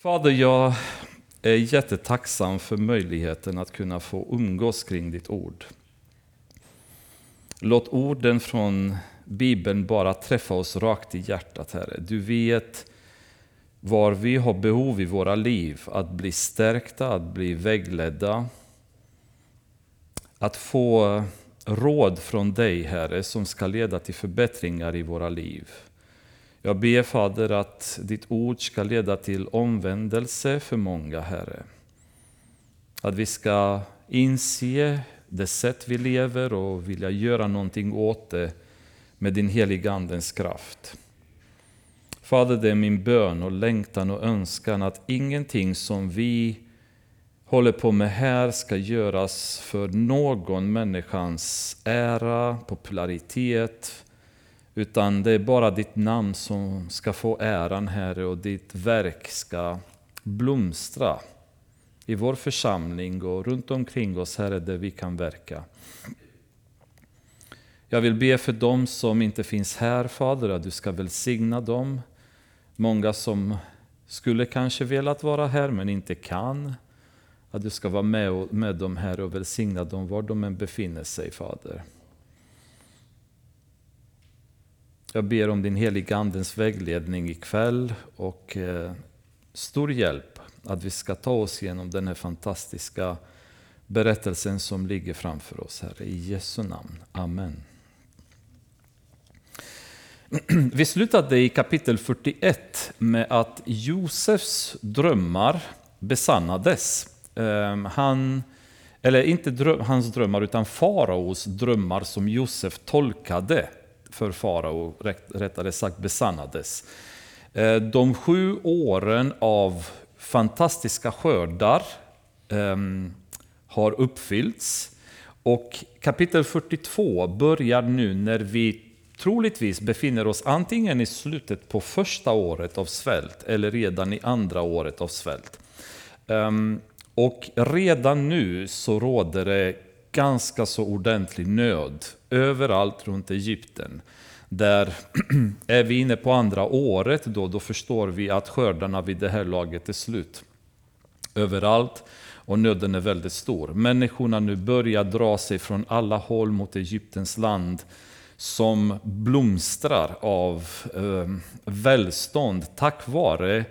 Fader, jag är jättetacksam för möjligheten att kunna få umgås kring ditt ord. Låt orden från Bibeln bara träffa oss rakt i hjärtat, Herre. Du vet var vi har behov i våra liv att bli stärkta, att bli vägledda. Att få råd från dig, Herre, som ska leda till förbättringar i våra liv. Jag ber Fader att ditt ord ska leda till omvändelse för många, Herre. Att vi ska inse det sätt vi lever och vilja göra någonting åt det med din heliga Andens kraft. Fader, det är min bön och längtan och önskan att ingenting som vi håller på med här ska göras för någon människans ära, popularitet, utan det är bara ditt namn som ska få äran, Herre, och ditt verk ska blomstra i vår församling och runt omkring oss, Herre, där vi kan verka. Jag vill be för dem som inte finns här, Fader, att du ska välsigna dem. Många som skulle kanske velat vara här men inte kan. Att du ska vara med, med dem här och välsigna dem var de än befinner sig, Fader. Jag ber om din heliga Andens vägledning ikväll och eh, stor hjälp att vi ska ta oss igenom den här fantastiska berättelsen som ligger framför oss, Herre. I Jesu namn. Amen. Vi slutade i kapitel 41 med att Josefs drömmar besannades. Ehm, han, eller inte dröm, hans drömmar, utan faraos drömmar som Josef tolkade för farao, rättare sagt besannades. Eh, de sju åren av fantastiska skördar um, har uppfyllts. Och kapitel 42 börjar nu när vi troligtvis befinner oss antingen i slutet på första året av svält eller redan i andra året av svält. Um, och redan nu så råder det ganska så ordentlig nöd överallt runt Egypten. Där är vi inne på andra året då, då förstår vi att skördarna vid det här laget är slut. Överallt och nöden är väldigt stor. Människorna nu börjar dra sig från alla håll mot Egyptens land som blomstrar av eh, välstånd tack vare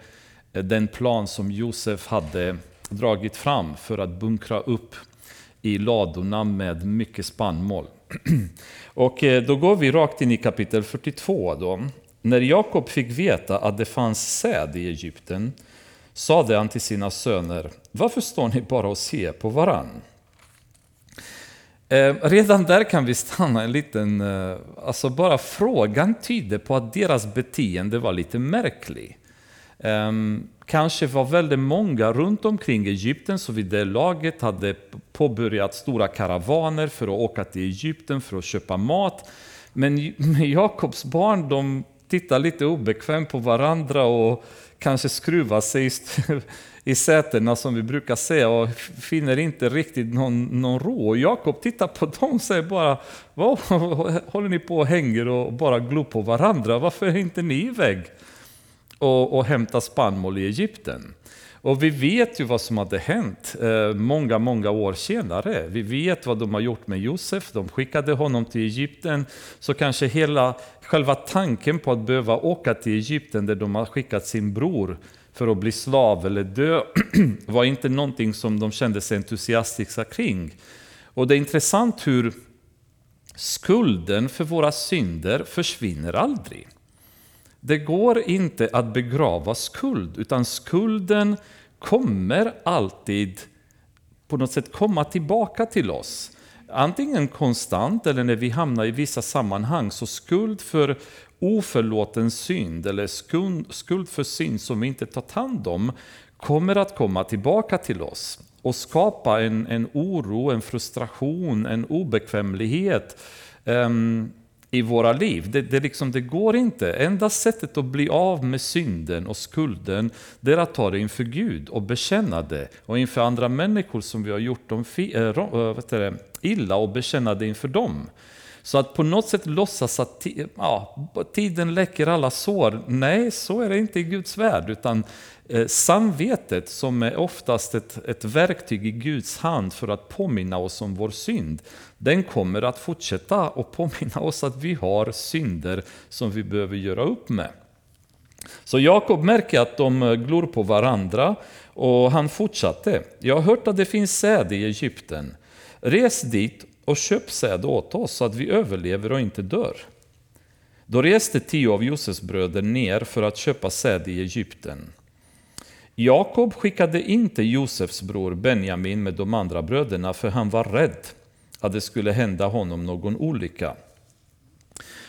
eh, den plan som Josef hade dragit fram för att bunkra upp i ladorna med mycket spannmål. Och eh, då går vi rakt in i kapitel 42. Då. När Jakob fick veta att det fanns säd i Egypten sade han till sina söner, varför står ni bara och ser på varann? Eh, redan där kan vi stanna en liten, eh, alltså bara frågan tyder på att deras beteende var lite märkligt. Um, ehm, kanske var väldigt många runt omkring Egypten som vid det laget hade påbörjat stora karavaner för att åka till Egypten för att köpa mat. Men Jakobs barn de tittar lite obekvämt på varandra och kanske skruvar sig i sätena som vi brukar säga och finner inte riktigt någon, någon ro. Och Jakob tittar på dem och säger bara, vad håller ni på och hänger och bara glor på varandra? Varför är inte ni iväg? Och, och hämta spannmål i Egypten. Och vi vet ju vad som hade hänt eh, många, många år senare. Vi vet vad de har gjort med Josef. De skickade honom till Egypten. Så kanske hela själva tanken på att behöva åka till Egypten där de har skickat sin bror för att bli slav eller dö var inte någonting som de kände sig entusiastiska kring. Och det är intressant hur skulden för våra synder försvinner aldrig. Det går inte att begrava skuld, utan skulden kommer alltid på något sätt komma tillbaka till oss. Antingen konstant eller när vi hamnar i vissa sammanhang. Så skuld för oförlåten synd eller skuld för synd som vi inte tagit hand om kommer att komma tillbaka till oss och skapa en, en oro, en frustration, en obekvämlighet. Um, i våra liv. Det, det, liksom, det går inte. Enda sättet att bli av med synden och skulden, det är att ta det inför Gud och bekänna det. Och inför andra människor som vi har gjort dem fi, äh, illa och bekänna det inför dem. Så att på något sätt låtsas att ja, tiden läker alla sår, nej så är det inte i Guds värld. Utan eh, samvetet som är oftast ett, ett verktyg i Guds hand för att påminna oss om vår synd, den kommer att fortsätta och påminna oss att vi har synder som vi behöver göra upp med. Så Jakob märker att de eh, glor på varandra och han fortsatte. Jag har hört att det finns säd i Egypten. Res dit och köp säd åt oss så att vi överlever och inte dör. Då reste tio av Josefs bröder ner för att köpa säd i Egypten. Jakob skickade inte Josefs bror Benjamin med de andra bröderna för han var rädd att det skulle hända honom någon olycka.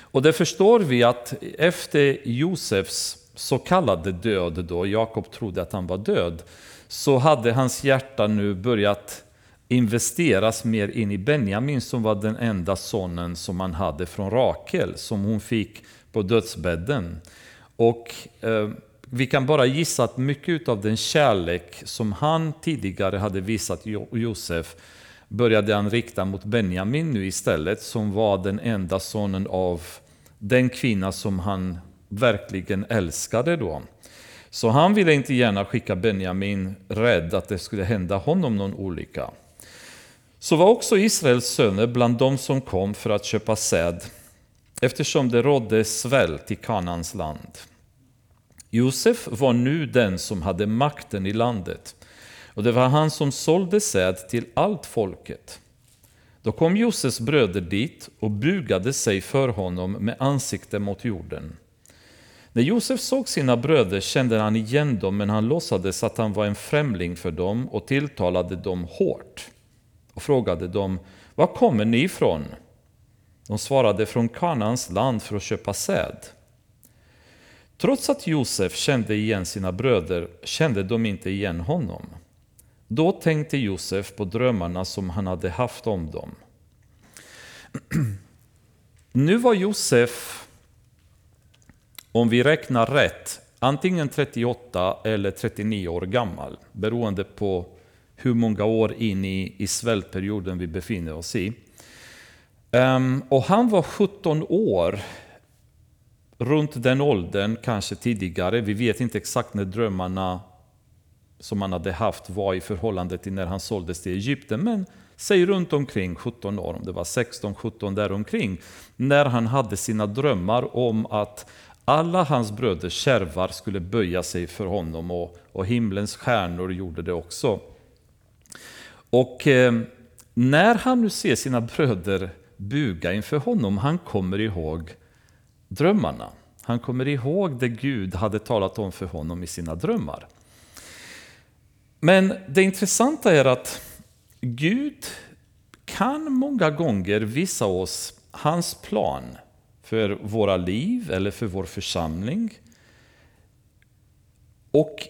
Och det förstår vi att efter Josefs så kallade död, då Jakob trodde att han var död, så hade hans hjärta nu börjat investeras mer in i Benjamin som var den enda sonen som man hade från Rakel, som hon fick på dödsbädden. Och eh, vi kan bara gissa att mycket av den kärlek som han tidigare hade visat Josef började han rikta mot Benjamin nu istället, som var den enda sonen av den kvinna som han verkligen älskade då. Så han ville inte gärna skicka Benjamin rädd att det skulle hända honom någon olycka. Så var också Israels söner bland de som kom för att köpa säd, eftersom det rådde svält i Kanans land. Josef var nu den som hade makten i landet, och det var han som sålde säd till allt folket. Då kom Josefs bröder dit och bugade sig för honom med ansikte mot jorden. När Josef såg sina bröder kände han igen dem, men han låtsades att han var en främling för dem och tilltalade dem hårt och frågade dem, var kommer ni ifrån? De svarade från Kanans land för att köpa säd. Trots att Josef kände igen sina bröder kände de inte igen honom. Då tänkte Josef på drömmarna som han hade haft om dem. Nu var Josef, om vi räknar rätt, antingen 38 eller 39 år gammal, beroende på hur många år in i, i svältperioden vi befinner oss i. Um, och han var 17 år, runt den åldern, kanske tidigare. Vi vet inte exakt när drömmarna som han hade haft var i förhållande till när han såldes till Egypten. Men säg runt omkring 17 år, om det var 16-17 däromkring. När han hade sina drömmar om att alla hans bröders kärvar skulle böja sig för honom och, och himlens stjärnor gjorde det också. Och eh, när han nu ser sina bröder buga inför honom, han kommer ihåg drömmarna. Han kommer ihåg det Gud hade talat om för honom i sina drömmar. Men det intressanta är att Gud kan många gånger visa oss hans plan för våra liv eller för vår församling. Och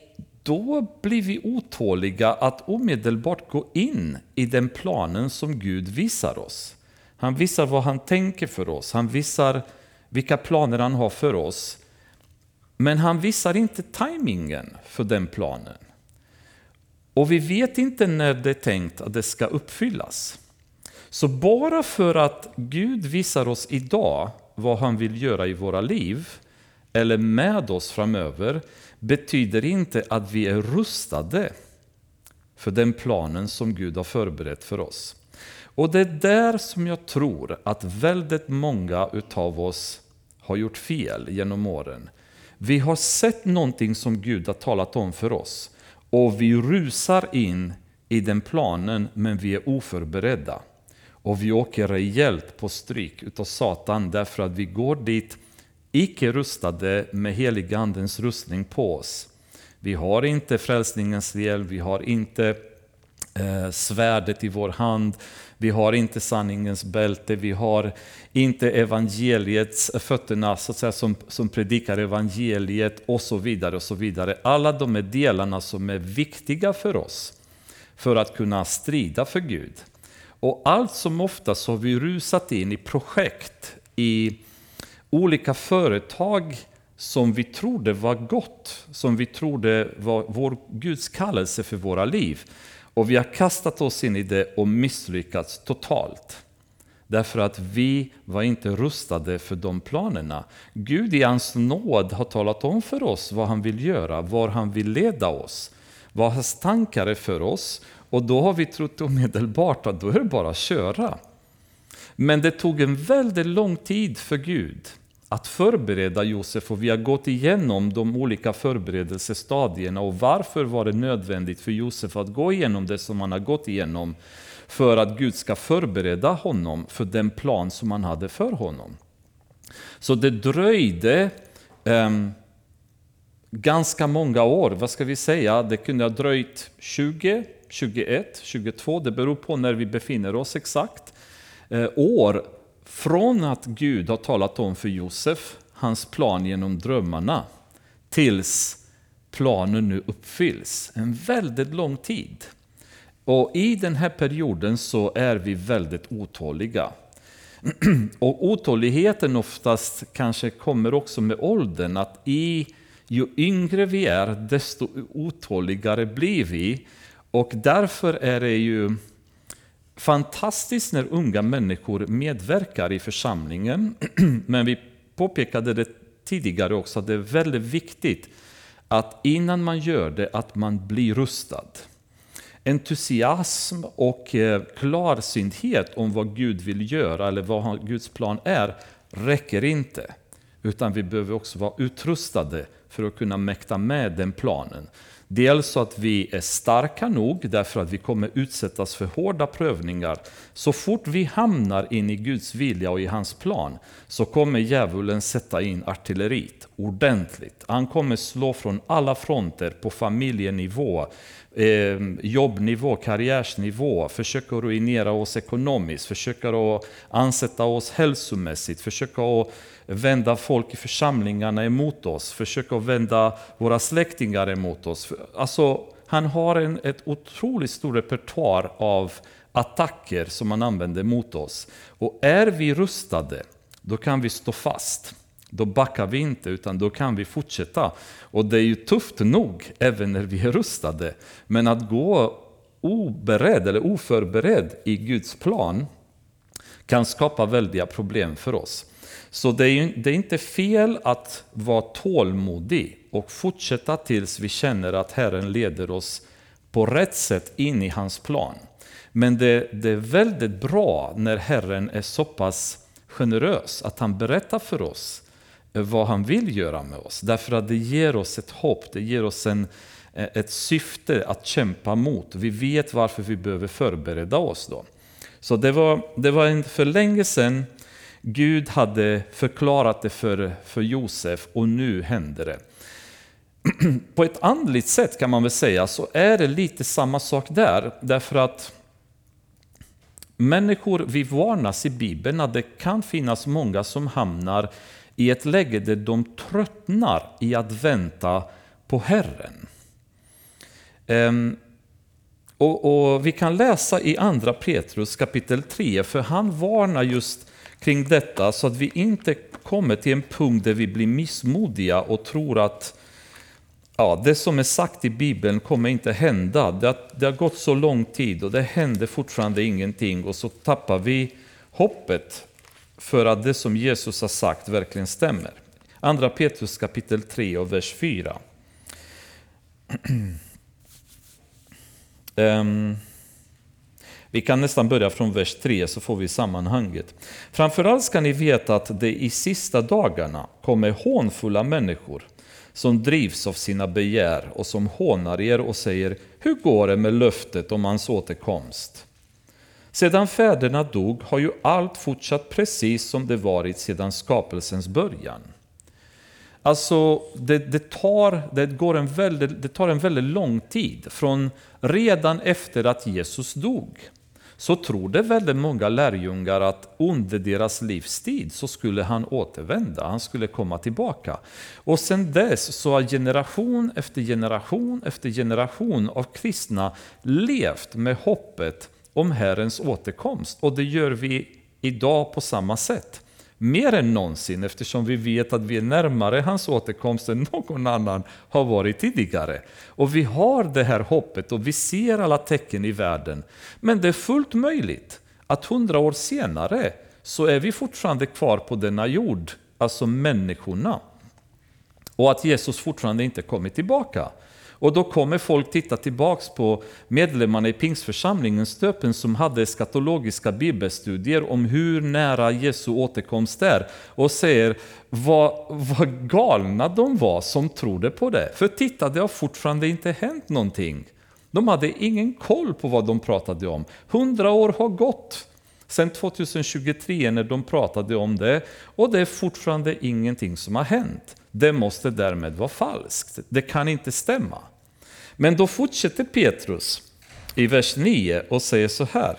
då blir vi otåliga att omedelbart gå in i den planen som Gud visar oss. Han visar vad han tänker för oss, han visar vilka planer han har för oss. Men han visar inte tajmingen för den planen. Och vi vet inte när det är tänkt att det ska uppfyllas. Så bara för att Gud visar oss idag vad han vill göra i våra liv, eller med oss framöver, betyder inte att vi är rustade för den planen som Gud har förberett för oss. Och det är där som jag tror att väldigt många utav oss har gjort fel genom åren. Vi har sett någonting som Gud har talat om för oss och vi rusar in i den planen men vi är oförberedda. Och vi åker rejält på stryk utav Satan därför att vi går dit icke rustade med heligandens rustning på oss. Vi har inte frälsningens hjälm, vi har inte eh, svärdet i vår hand, vi har inte sanningens bälte, vi har inte evangeliets fötterna så att säga, som, som predikar evangeliet och så vidare. och så vidare. Alla de här delarna som är viktiga för oss för att kunna strida för Gud. Och allt som oftast har vi rusat in i projekt, i olika företag som vi trodde var gott, som vi trodde var vår Guds kallelse för våra liv. Och vi har kastat oss in i det och misslyckats totalt. Därför att vi var inte rustade för de planerna. Gud i hans nåd har talat om för oss vad han vill göra, var han vill leda oss, vad hans tankar är för oss. Och då har vi trott omedelbart att då är det bara att köra. Men det tog en väldigt lång tid för Gud att förbereda Josef och vi har gått igenom de olika förberedelsestadierna och varför var det nödvändigt för Josef att gå igenom det som han har gått igenom för att Gud ska förbereda honom för den plan som han hade för honom. Så det dröjde um, ganska många år, vad ska vi säga, det kunde ha dröjt 20, 21, 22, det beror på när vi befinner oss exakt, eh, år från att Gud har talat om för Josef hans plan genom drömmarna tills planen nu uppfylls. En väldigt lång tid. Och i den här perioden så är vi väldigt otåliga. Och otåligheten oftast kanske kommer också med åldern, att i, ju yngre vi är, desto otåligare blir vi. Och därför är det ju fantastiskt när unga människor medverkar i församlingen. Men vi påpekade det tidigare också, att det är väldigt viktigt att innan man gör det, att man blir rustad entusiasm och eh, klarsynthet om vad Gud vill göra eller vad Guds plan är räcker inte. Utan vi behöver också vara utrustade för att kunna mäkta med den planen. Dels så att vi är starka nog därför att vi kommer utsättas för hårda prövningar. Så fort vi hamnar in i Guds vilja och i hans plan så kommer djävulen sätta in artilleriet ordentligt. Han kommer slå från alla fronter på familjenivå, eh, jobbnivå, karriärsnivå, försöka ruinera oss ekonomiskt, försöka att ansätta oss hälsomässigt, försöka att vända folk i församlingarna emot oss, försöka vända våra släktingar emot oss. Alltså, han har en ett otroligt stor repertoar av attacker som han använder mot oss. Och är vi rustade, då kan vi stå fast. Då backar vi inte, utan då kan vi fortsätta. Och det är ju tufft nog, även när vi är rustade. Men att gå oberedd eller oförberedd i Guds plan kan skapa väldiga problem för oss. Så det är, det är inte fel att vara tålmodig och fortsätta tills vi känner att Herren leder oss på rätt sätt in i hans plan. Men det, det är väldigt bra när Herren är så pass generös att han berättar för oss eh, vad han vill göra med oss. Därför att det ger oss ett hopp, det ger oss en, eh, ett syfte att kämpa mot. Vi vet varför vi behöver förbereda oss då. Så det var, det var för länge sedan Gud hade förklarat det för, för Josef och nu händer det. På ett andligt sätt kan man väl säga så är det lite samma sak där. Därför att människor, vi varnas i Bibeln att det kan finnas många som hamnar i ett läge där de tröttnar i att vänta på Herren. Um, och, och, Vi kan läsa i Andra Petrus kapitel 3, för han varnar just kring detta så att vi inte kommer till en punkt där vi blir missmodiga och tror att ja, det som är sagt i Bibeln kommer inte hända. Det har, det har gått så lång tid och det händer fortfarande ingenting och så tappar vi hoppet för att det som Jesus har sagt verkligen stämmer. Andra Petrus kapitel 3 och vers 4. um, ehm, vi kan nästan börja från vers 3 så får vi sammanhanget. Framförallt ska ni veta att det i sista dagarna kommer hånfulla människor som drivs av sina begär och som hånar er och säger Hur går det med löftet om hans återkomst? Sedan fäderna dog har ju allt fortsatt precis som det varit sedan skapelsens början. Alltså, det, det, tar, det, går en väldigt, det tar en väldigt lång tid. Från redan efter att Jesus dog så trodde väldigt många lärjungar att under deras livstid så skulle han återvända, han skulle komma tillbaka. Och sedan dess så har generation efter generation efter generation av kristna levt med hoppet om Herrens återkomst. Och det gör vi idag på samma sätt. Mer än någonsin eftersom vi vet att vi är närmare hans återkomst än någon annan har varit tidigare. Och vi har det här hoppet och vi ser alla tecken i världen. Men det är fullt möjligt att hundra år senare så är vi fortfarande kvar på denna jord, alltså människorna. Och att Jesus fortfarande inte kommit tillbaka. Och då kommer folk titta tillbaks på medlemmarna i Pingstförsamlingen Stöpen som hade skatologiska bibelstudier om hur nära Jesu återkomst är och säger vad, vad galna de var som trodde på det. För titta, det har fortfarande inte hänt någonting. De hade ingen koll på vad de pratade om. Hundra år har gått sedan 2023 när de pratade om det och det är fortfarande ingenting som har hänt. Det måste därmed vara falskt. Det kan inte stämma. Men då fortsätter Petrus i vers 9 och säger så här.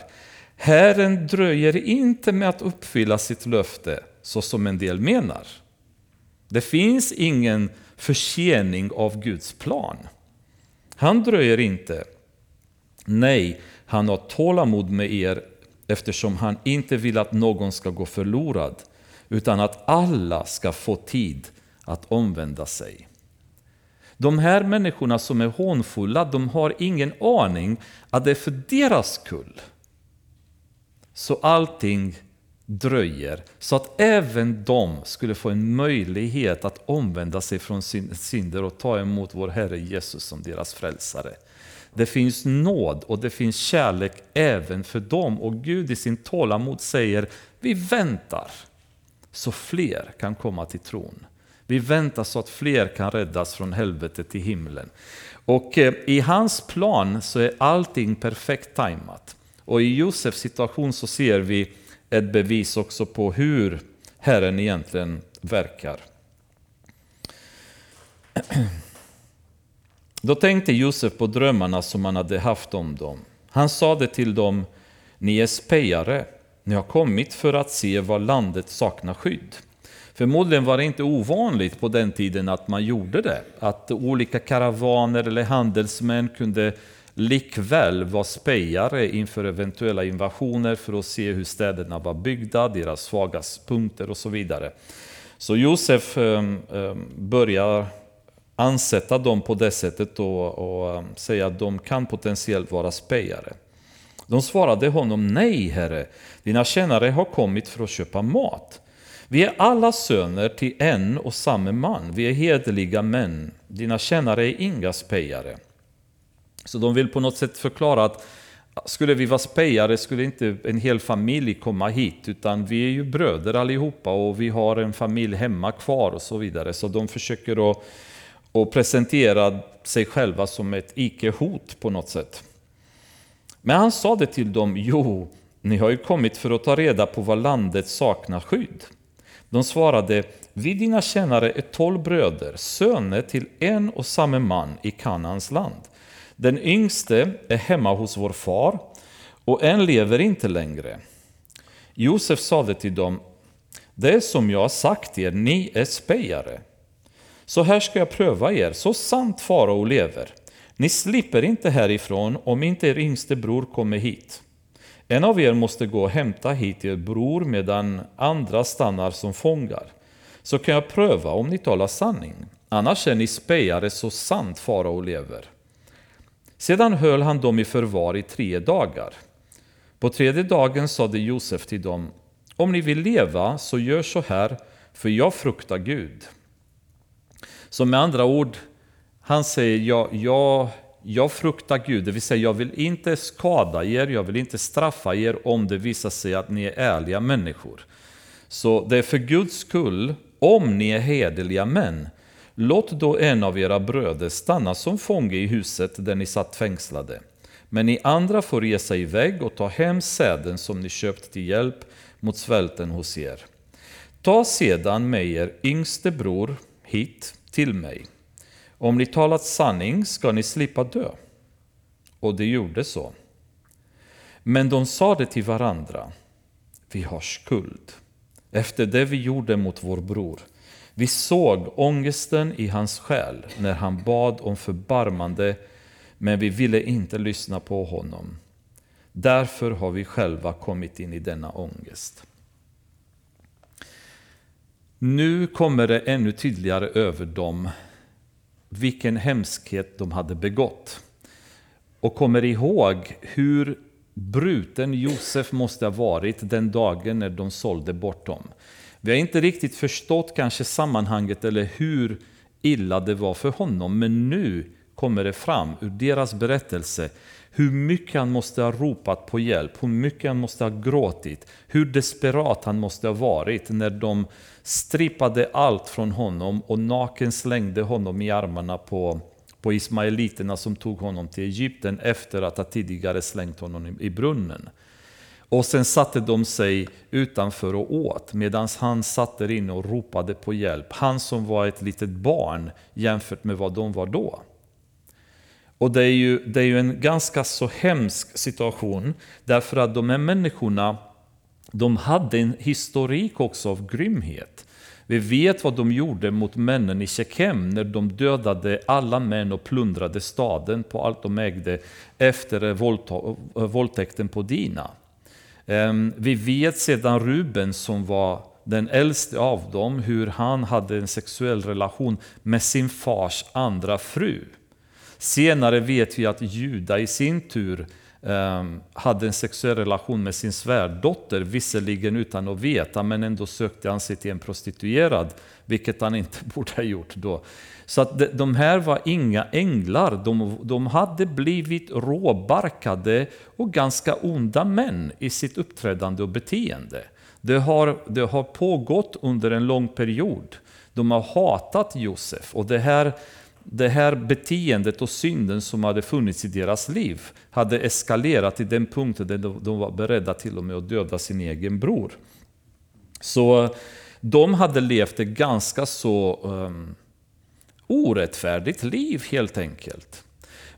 Herren dröjer inte med att uppfylla sitt löfte så som en del menar. Det finns ingen försening av Guds plan. Han dröjer inte. Nej, han har tålamod med er eftersom han inte vill att någon ska gå förlorad utan att alla ska få tid att omvända sig. De här människorna som är hånfulla, de har ingen aning att det är för deras skull. Så allting dröjer, så att även de skulle få en möjlighet att omvända sig från sin synder och ta emot vår Herre Jesus som deras frälsare. Det finns nåd och det finns kärlek även för dem och Gud i sin tålamod säger vi väntar så fler kan komma till tron. Vi väntar så att fler kan räddas från helvetet till himlen. Och eh, i hans plan så är allting perfekt tajmat. Och i Josefs situation så ser vi ett bevis också på hur Herren egentligen verkar. Då tänkte Josef på drömmarna som han hade haft om dem. Han sade till dem, ni är spejare, ni har kommit för att se var landet saknar skydd. Förmodligen var det inte ovanligt på den tiden att man gjorde det. Att olika karavaner eller handelsmän kunde likväl vara spejare inför eventuella invasioner för att se hur städerna var byggda, deras svaga punkter och så vidare. Så Josef ehm, ehm, börjar ansätta dem på det sättet och, och säga att de kan potentiellt vara spejare. De svarade honom, nej herre, dina tjänare har kommit för att köpa mat. Vi är alla söner till en och samma man. Vi är hederliga män. Dina tjänare är inga spejare. Så de vill på något sätt förklara att skulle vi vara spejare skulle inte en hel familj komma hit, utan vi är ju bröder allihopa och vi har en familj hemma kvar och så vidare. Så de försöker att, och presenterade sig själva som ett icke-hot på något sätt. Men han sa det till dem, jo, ni har ju kommit för att ta reda på vad landet saknar skydd. De svarade, vi dina tjänare är tolv bröder, söner till en och samma man i Kanans land. Den yngste är hemma hos vår far och en lever inte längre. Josef sade till dem, det är som jag har sagt er, ni är spejare. Så här ska jag pröva er, så sant farao lever. Ni slipper inte härifrån om inte er yngste bror kommer hit. En av er måste gå och hämta hit er bror medan andra stannar som fångar. Så kan jag pröva om ni talar sanning. Annars är ni spejare så sant farao lever. Sedan höll han dem i förvar i tre dagar. På tredje dagen sade Josef till dem, om ni vill leva så gör så här, för jag fruktar Gud. Så med andra ord, han säger, jag, jag jag fruktar Gud, det vill säga jag vill inte skada er, jag vill inte straffa er om det visar sig att ni är ärliga människor. Så det är för Guds skull, om ni är hederliga män, låt då en av era bröder stanna som fånge i huset där ni satt fängslade. Men ni andra får resa iväg och ta hem säden som ni köpt till hjälp mot svälten hos er. Ta sedan med er yngste bror hit till mig. Om ni talat sanning ska ni slippa dö. Och de gjorde så. Men de sade till varandra, vi har skuld efter det vi gjorde mot vår bror. Vi såg ångesten i hans själ när han bad om förbarmande, men vi ville inte lyssna på honom. Därför har vi själva kommit in i denna ångest. Nu kommer det ännu tydligare över dem vilken hemskhet de hade begått. Och kommer ihåg hur bruten Josef måste ha varit den dagen när de sålde bort dem. Vi har inte riktigt förstått kanske sammanhanget eller hur illa det var för honom, men nu kommer det fram ur deras berättelse hur mycket han måste ha ropat på hjälp, hur mycket han måste ha gråtit, hur desperat han måste ha varit när de strippade allt från honom och naken slängde honom i armarna på, på ismaeliterna som tog honom till Egypten efter att ha tidigare slängt honom i brunnen. Och sen satte de sig utanför och åt medan han satt där inne och ropade på hjälp. Han som var ett litet barn jämfört med vad de var då. Och det är ju, det är ju en ganska så hemsk situation därför att de här människorna de hade en historik också av grymhet. Vi vet vad de gjorde mot männen i Shekem när de dödade alla män och plundrade staden på allt de ägde efter våldtäkten på Dina. Ehm, vi vet sedan Ruben som var den äldste av dem hur han hade en sexuell relation med sin fars andra fru. Senare vet vi att Juda i sin tur Ehm, hade en sexuell relation med sin svärdotter, visserligen utan att veta, men ändå sökte han sig till en prostituerad, vilket han inte borde ha gjort då. Så att de här var inga änglar, de, de hade blivit råbarkade och ganska onda män i sitt uppträdande och beteende. Det har, det har pågått under en lång period. De har hatat Josef och det här det här beteendet och synden som hade funnits i deras liv hade eskalerat till den punkten där de var beredda till och med att döda sin egen bror. Så de hade levt ett ganska så um, orättfärdigt liv helt enkelt.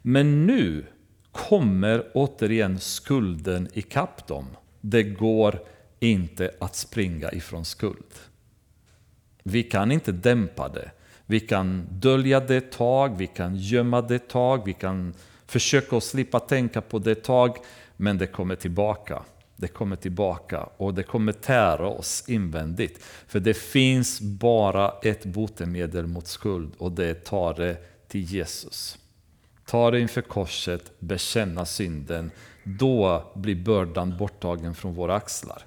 Men nu kommer återigen skulden ikapp dem. Det går inte att springa ifrån skuld. Vi kan inte dämpa det. Vi kan dölja det ett tag, vi kan gömma det ett tag, vi kan försöka att slippa tänka på det ett tag, men det kommer tillbaka. Det kommer tillbaka och det kommer tära oss invändigt. För det finns bara ett botemedel mot skuld och det är ta det till Jesus. Ta det inför korset, bekänna synden. Då blir bördan borttagen från våra axlar.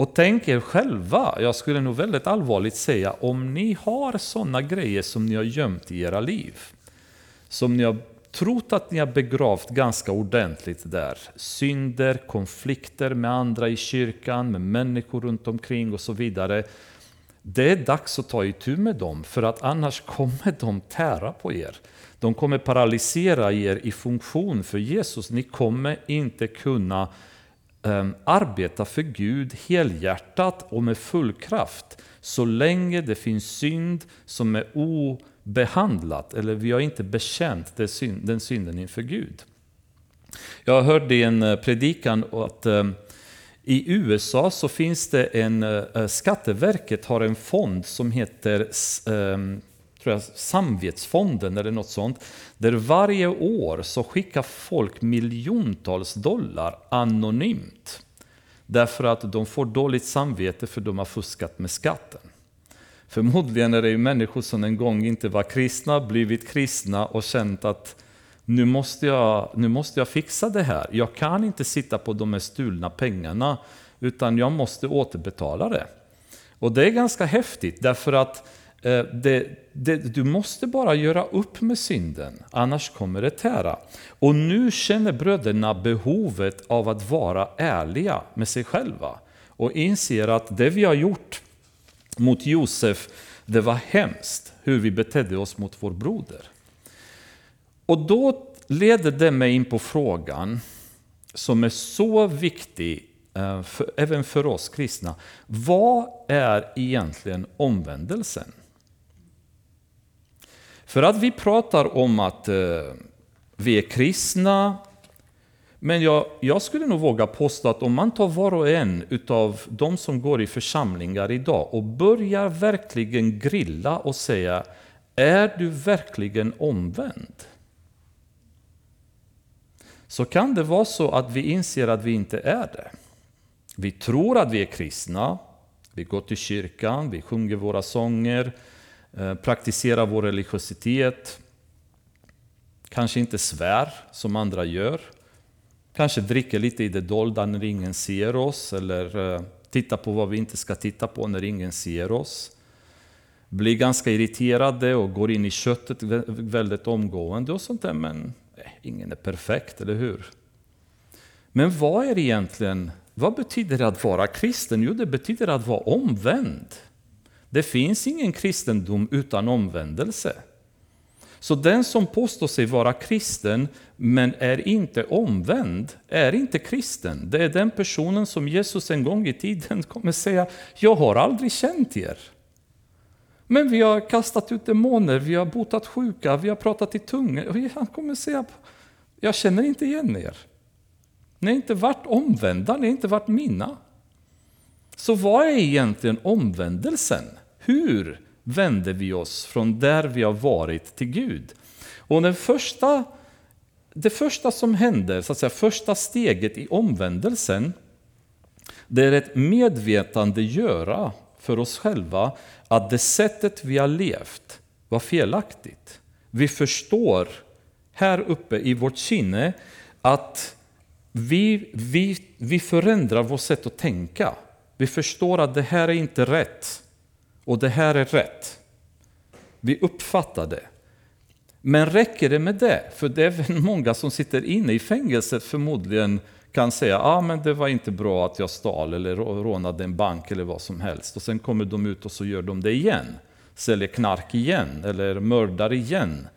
Och tänk er själva, jag skulle nog väldigt allvarligt säga, om ni har sådana grejer som ni har gömt i era liv, som ni har trott att ni har begravt ganska ordentligt där. Synder, konflikter med andra i kyrkan, med människor runt omkring och så vidare. Det är dags att ta itu med dem, för att annars kommer de tära på er. De kommer paralysera er i funktion för Jesus. Ni kommer inte kunna Ehm, arbeta för Gud helhjärtat och med full kraft så länge det finns synd som är obehandlat eller vi har inte bekänt den synden inför Gud. Jag hörde i en eh, predikan att ehm, i USA så finns det en, eh, eh, Skatteverket har en fond som heter ehm, tror jag, Samvetsfonden eller något sånt, där varje år så skickar folk miljontals dollar anonymt. Därför att de får dåligt samvete för de har fuskat med skatten. Förmodligen är det ju människor som en gång inte var kristna, blivit kristna och känt att nu måste, jag, nu måste jag fixa det här. Jag kan inte sitta på de här stulna pengarna, utan jag måste återbetala det. Och det är ganska häftigt, därför att Eh, det, det, du måste bara göra upp med synden, annars kommer det tära. Och nu känner bröderna behovet av att vara ärliga med sig själva och inser att det vi har gjort mot Josef, det var hemskt hur vi betedde oss mot vår broder. Och då leder det mig in på frågan som är så viktig eh, för, även för oss kristna. Vad är egentligen omvändelsen? För att vi pratar om att eh, vi är kristna, men jag, jag, skulle nog våga påstå att om man tar var och en utav de som går i församlingar idag och börjar verkligen grilla och säga Är du verkligen omvänd? Så kan det vara så att vi inser att vi inte är det. Vi tror att vi är kristna, vi går till kyrkan, vi sjunger våra sånger, Eh, praktisera vår religiositet, kanske inte svär som andra gör. Kanske dricker lite i det dolda när ingen ser oss, eller eh, titta tittar på vad vi inte ska titta på när ingen ser oss. Blir ganska irriterade och går in i köttet väldigt omgående och sånt där, men nej, ingen är perfekt, eller hur? Men vad är egentligen, vad betyder det att vara kristen? Jo, det betyder att vara omvänd. Det finns ingen kristendom utan omvändelse. Så den som påstår sig vara kristen men är inte omvänd är inte kristen. Det är den personen som Jesus en gång i tiden kommer säga, jag har aldrig känt er. Men vi har kastat ut demoner, vi har botat sjuka, vi har pratat i tungor. Han kommer säga, jag känner inte igen er. Ni har inte varit omvända, ni har inte varit mina. Så vad är egentligen omvändelsen? Hur vänder vi oss från där vi har varit till Gud? Och den första, det första som händer, så att säga, första steget i omvändelsen, det är ett medvetandegöra för oss själva att det sättet vi har levt var felaktigt. Vi förstår här uppe i vårt sinne att vi, vi, vi förändrar vårt sätt att tänka. Vi förstår att det här är inte rätt och det här är rätt. Vi uppfattar det. Men räcker det med det? För det är väl många som sitter inne i fängelset förmodligen kan säga att ah, men det var inte bra att jag stal eller rånade en bank eller vad som helst. Och sen kommer de ut och så gör de det igen. Säljer knark igen eller mördar igen.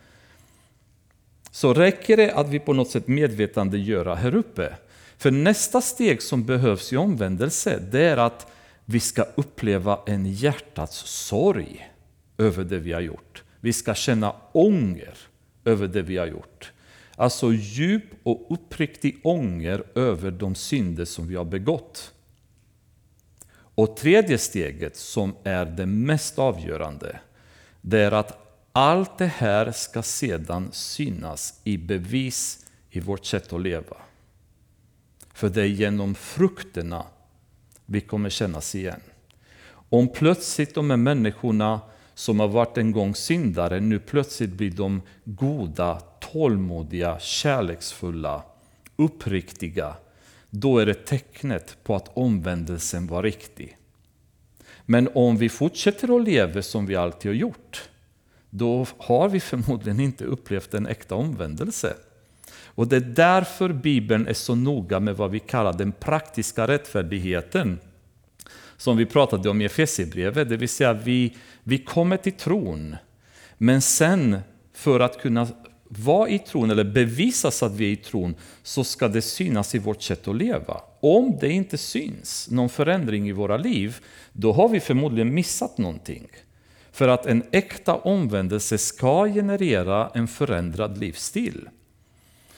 Så räcker det att vi på något sätt medvetandegöra här uppe. För nästa steg som behövs i omvändelse, det är att vi ska uppleva en hjärtats sorg över det vi har gjort. Vi ska känna ånger över det vi har gjort. Alltså djup och uppriktig ånger över de synder som vi har begått. Och tredje steget, som är det mest avgörande, det är att allt det här ska sedan synas i bevis i vårt sätt att leva. För det är genom frukterna vi kommer kännas igen. Om plötsligt de här människorna som har varit en gång syndare, nu plötsligt blir de goda, tålmodiga, kärleksfulla, uppriktiga, då är det tecknet på att omvändelsen var riktig. Men om vi fortsätter att leva som vi alltid har gjort, då har vi förmodligen inte upplevt en äkta omvändelse. Och det är därför Bibeln är så noga med vad vi kallar den praktiska rättfärdigheten. Som vi pratade om i Efesierbrevet, det vill säga vi, vi kommer till tron. Men sen för att kunna vara i tron eller bevisas att vi är i tron så ska det synas i vårt sätt att leva. Om det inte syns någon förändring i våra liv, då har vi förmodligen missat någonting. För att en äkta omvändelse ska generera en förändrad livsstil.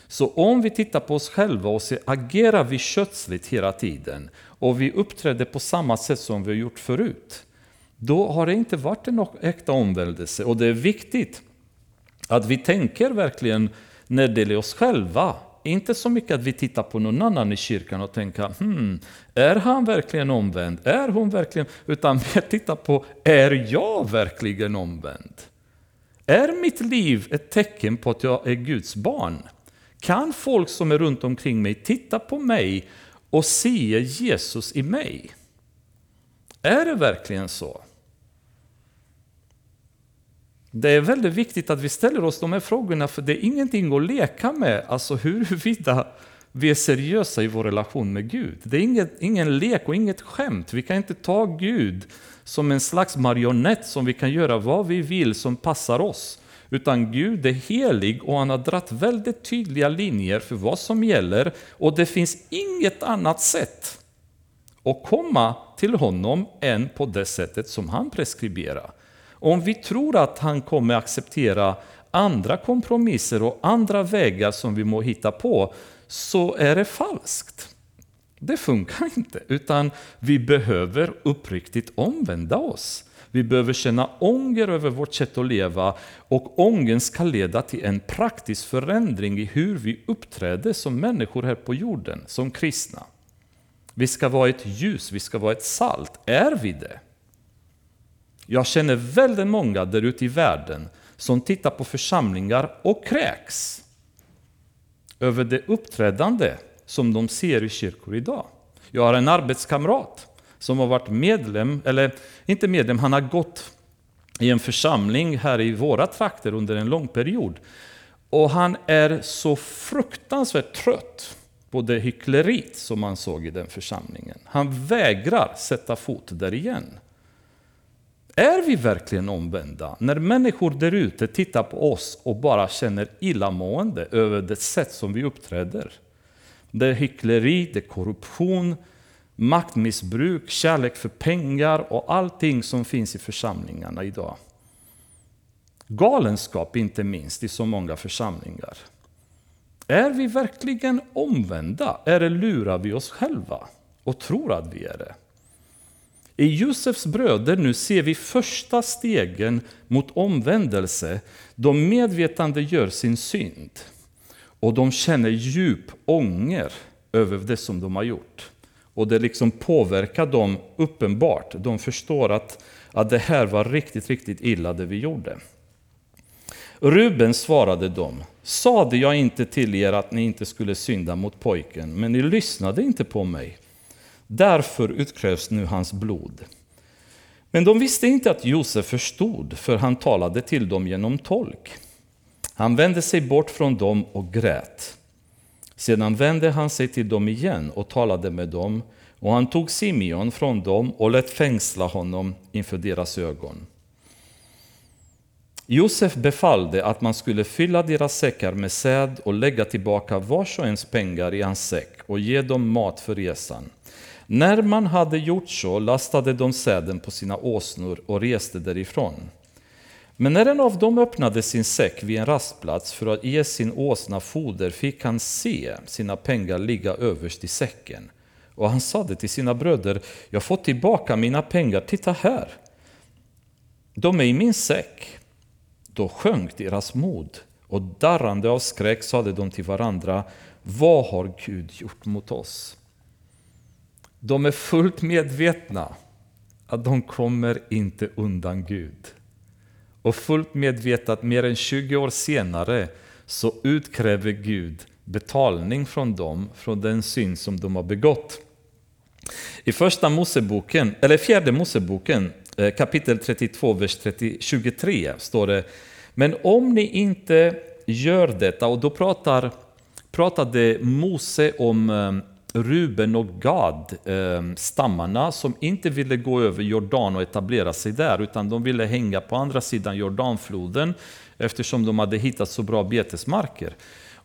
Så om vi tittar på oss själva och ser, agerar vi kötsligt hela tiden och vi uppträder på samma sätt som vi har gjort förut, då har det inte varit en äkta omvändelse. Och det är viktigt att vi tänker verkligen när det gäller oss själva. Inte så mycket att vi tittar på någon annan i kyrkan och tänker hmm, är han verkligen omvänd? Är hon verkligen? Utan vi tittar på, är jag verkligen omvänd? Är mitt liv ett tecken på att jag är Guds barn? Kan folk som är runt omkring mig titta på mig och se Jesus i mig? Är det verkligen så? Det är väldigt viktigt att vi ställer oss de här frågorna, för det är ingenting att leka med, alltså huruvida vi är seriösa i vår relation med Gud. Det är inget, ingen lek och inget skämt. Vi kan inte ta Gud som en slags marionett som vi kan göra vad vi vill som passar oss. Utan Gud är helig och han har dragit väldigt tydliga linjer för vad som gäller och det finns inget annat sätt att komma till honom än på det sättet som han preskriberar. Om vi tror att han kommer acceptera andra kompromisser och andra vägar som vi må hitta på, så är det falskt. Det funkar inte, utan vi behöver uppriktigt omvända oss. Vi behöver känna ånger över vårt sätt att leva och ången ska leda till en praktisk förändring i hur vi uppträder som människor här på jorden, som kristna. Vi ska vara ett ljus, vi ska vara ett salt. Är vi det? Jag känner väldigt många där ute i världen som tittar på församlingar och kräks över det uppträdande som de ser i kyrkor idag. Jag har en arbetskamrat som har varit medlem, eller inte medlem, han har gått i en församling här i våra trakter under en lång period. Och han är så fruktansvärt trött på det hyckleriet som man såg i den församlingen. Han vägrar sätta fot där igen. Är vi verkligen omvända? När människor där ute tittar på oss och bara känner illamående över det sätt som vi uppträder. Det är hyckleri, det är korruption, maktmissbruk, kärlek för pengar och allting som finns i församlingarna idag. Galenskap inte minst i så många församlingar. Är vi verkligen omvända? Eller lurar vi oss själva och tror att vi är det? I Josefs bröder nu ser vi första stegen mot omvändelse. De medvetande gör sin synd och de känner djup ånger över det som de har gjort. Och det liksom påverkar dem uppenbart. De förstår att, att det här var riktigt, riktigt illa det vi gjorde. Ruben svarade dem, sade jag inte till er att ni inte skulle synda mot pojken, men ni lyssnade inte på mig. Därför utkrävs nu hans blod. Men de visste inte att Josef förstod, för han talade till dem genom tolk. Han vände sig bort från dem och grät. Sedan vände han sig till dem igen och talade med dem, och han tog Simeon från dem och lät fängsla honom inför deras ögon. Josef befallde att man skulle fylla deras säckar med säd och lägga tillbaka vars och ens pengar i hans säck och ge dem mat för resan. När man hade gjort så lastade de säden på sina åsnor och reste därifrån. Men när en av dem öppnade sin säck vid en rastplats för att ge sin åsna foder fick han se sina pengar ligga överst i säcken. Och han sade till sina bröder, jag har fått tillbaka mina pengar, titta här. De är i min säck. Då sjönk deras mod och darrande av skräck sade de till varandra, vad har Gud gjort mot oss? De är fullt medvetna att de kommer inte undan Gud. Och fullt medvetet att mer än 20 år senare så utkräver Gud betalning från dem, från den synd som de har begått. I första Moseboken, eller fjärde Moseboken, eh, kapitel 32, vers 30, 23 står det Men om ni inte gör detta, och då pratar, pratade Mose om eh, Ruben och Gad-stammarna ehm, som inte ville gå över Jordan och etablera sig där, utan de ville hänga på andra sidan Jordanfloden eftersom de hade hittat så bra betesmarker.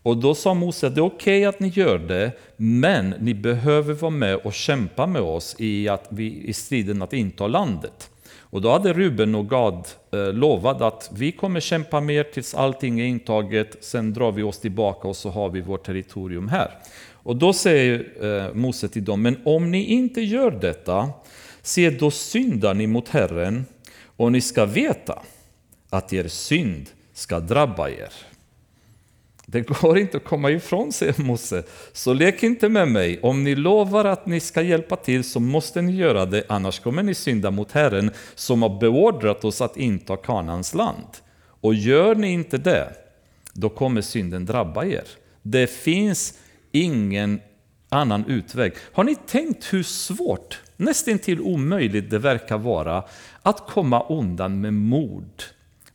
Och då sa Mose, det är okej okay att ni gör det, men ni behöver vara med och kämpa med oss i, att vi, i striden att inta landet. Och då hade Ruben och Gad eh, lovat att vi kommer kämpa mer tills allting är intaget, sen drar vi oss tillbaka och så har vi vårt territorium här. Och då säger eh, Mose till dem, men om ni inte gör detta, se då syndar ni mot Herren, och ni ska veta att er synd ska drabba er. Det går inte att komma ifrån, säger Mose. Så lek inte med mig. Om ni lovar att ni ska hjälpa till så måste ni göra det, annars kommer ni synda mot Herren som har beordrat oss att inta Kanans land. Och gör ni inte det, då kommer synden drabba er. Det finns ingen annan utväg. Har ni tänkt hur svårt, nästintill omöjligt det verkar vara att komma undan med mord,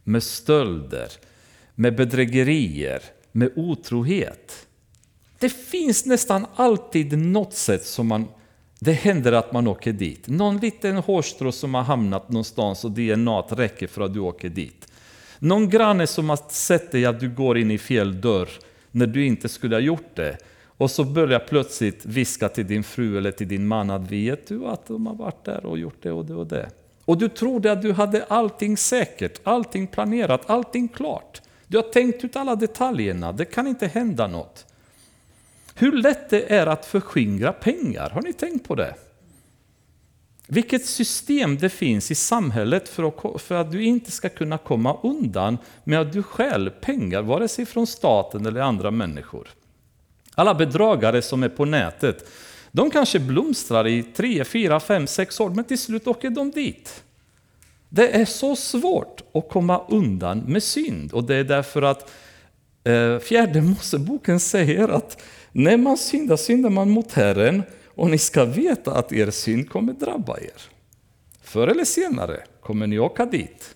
med stölder, med bedrägerier, med otrohet? Det finns nästan alltid något sätt som man det händer att man åker dit. Någon liten hårstrå som har hamnat någonstans och DNA räcker för att du åker dit. Någon granne som har sett dig att du går in i fel dörr när du inte skulle ha gjort det. Och så börjar plötsligt viska till din fru eller till din man att vet du att de har varit där och gjort det och det och det. Och du trodde att du hade allting säkert, allting planerat, allting klart. Du har tänkt ut alla detaljerna, det kan inte hända något. Hur lätt det är att förskingra pengar, har ni tänkt på det? Vilket system det finns i samhället för att, för att du inte ska kunna komma undan med att du stjäl pengar, vare sig från staten eller andra människor. Alla bedragare som är på nätet, de kanske blomstrar i tre, fyra, fem, sex år, men till slut åker de dit. Det är så svårt att komma undan med synd och det är därför att Eh, fjärde Moseboken säger att när man syndar, syndar man mot Herren och ni ska veta att er synd kommer drabba er. Förr eller senare kommer ni åka dit.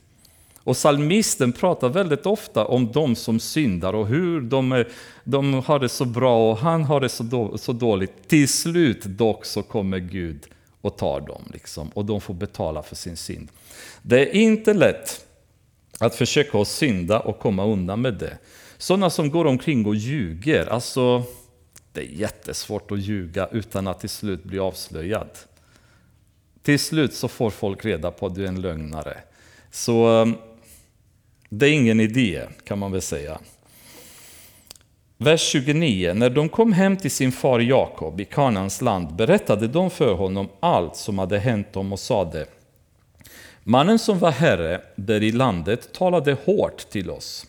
Och salmisten pratar väldigt ofta om de som syndar och hur de, är, de har det så bra och han har det så, då, så dåligt. Till slut dock så kommer Gud och tar dem liksom, och de får betala för sin synd. Det är inte lätt att försöka att synda och komma undan med det. Sådana som går omkring och ljuger, alltså det är jättesvårt att ljuga utan att till slut bli avslöjad. Till slut så får folk reda på att du är en lögnare. Så eh, det är ingen idé kan man väl säga. Vers 29. När de kom hem till sin far Jakob i Kanans land berättade de för honom allt som hade hänt dem och sade Mannen som var herre där i landet talade hårt till oss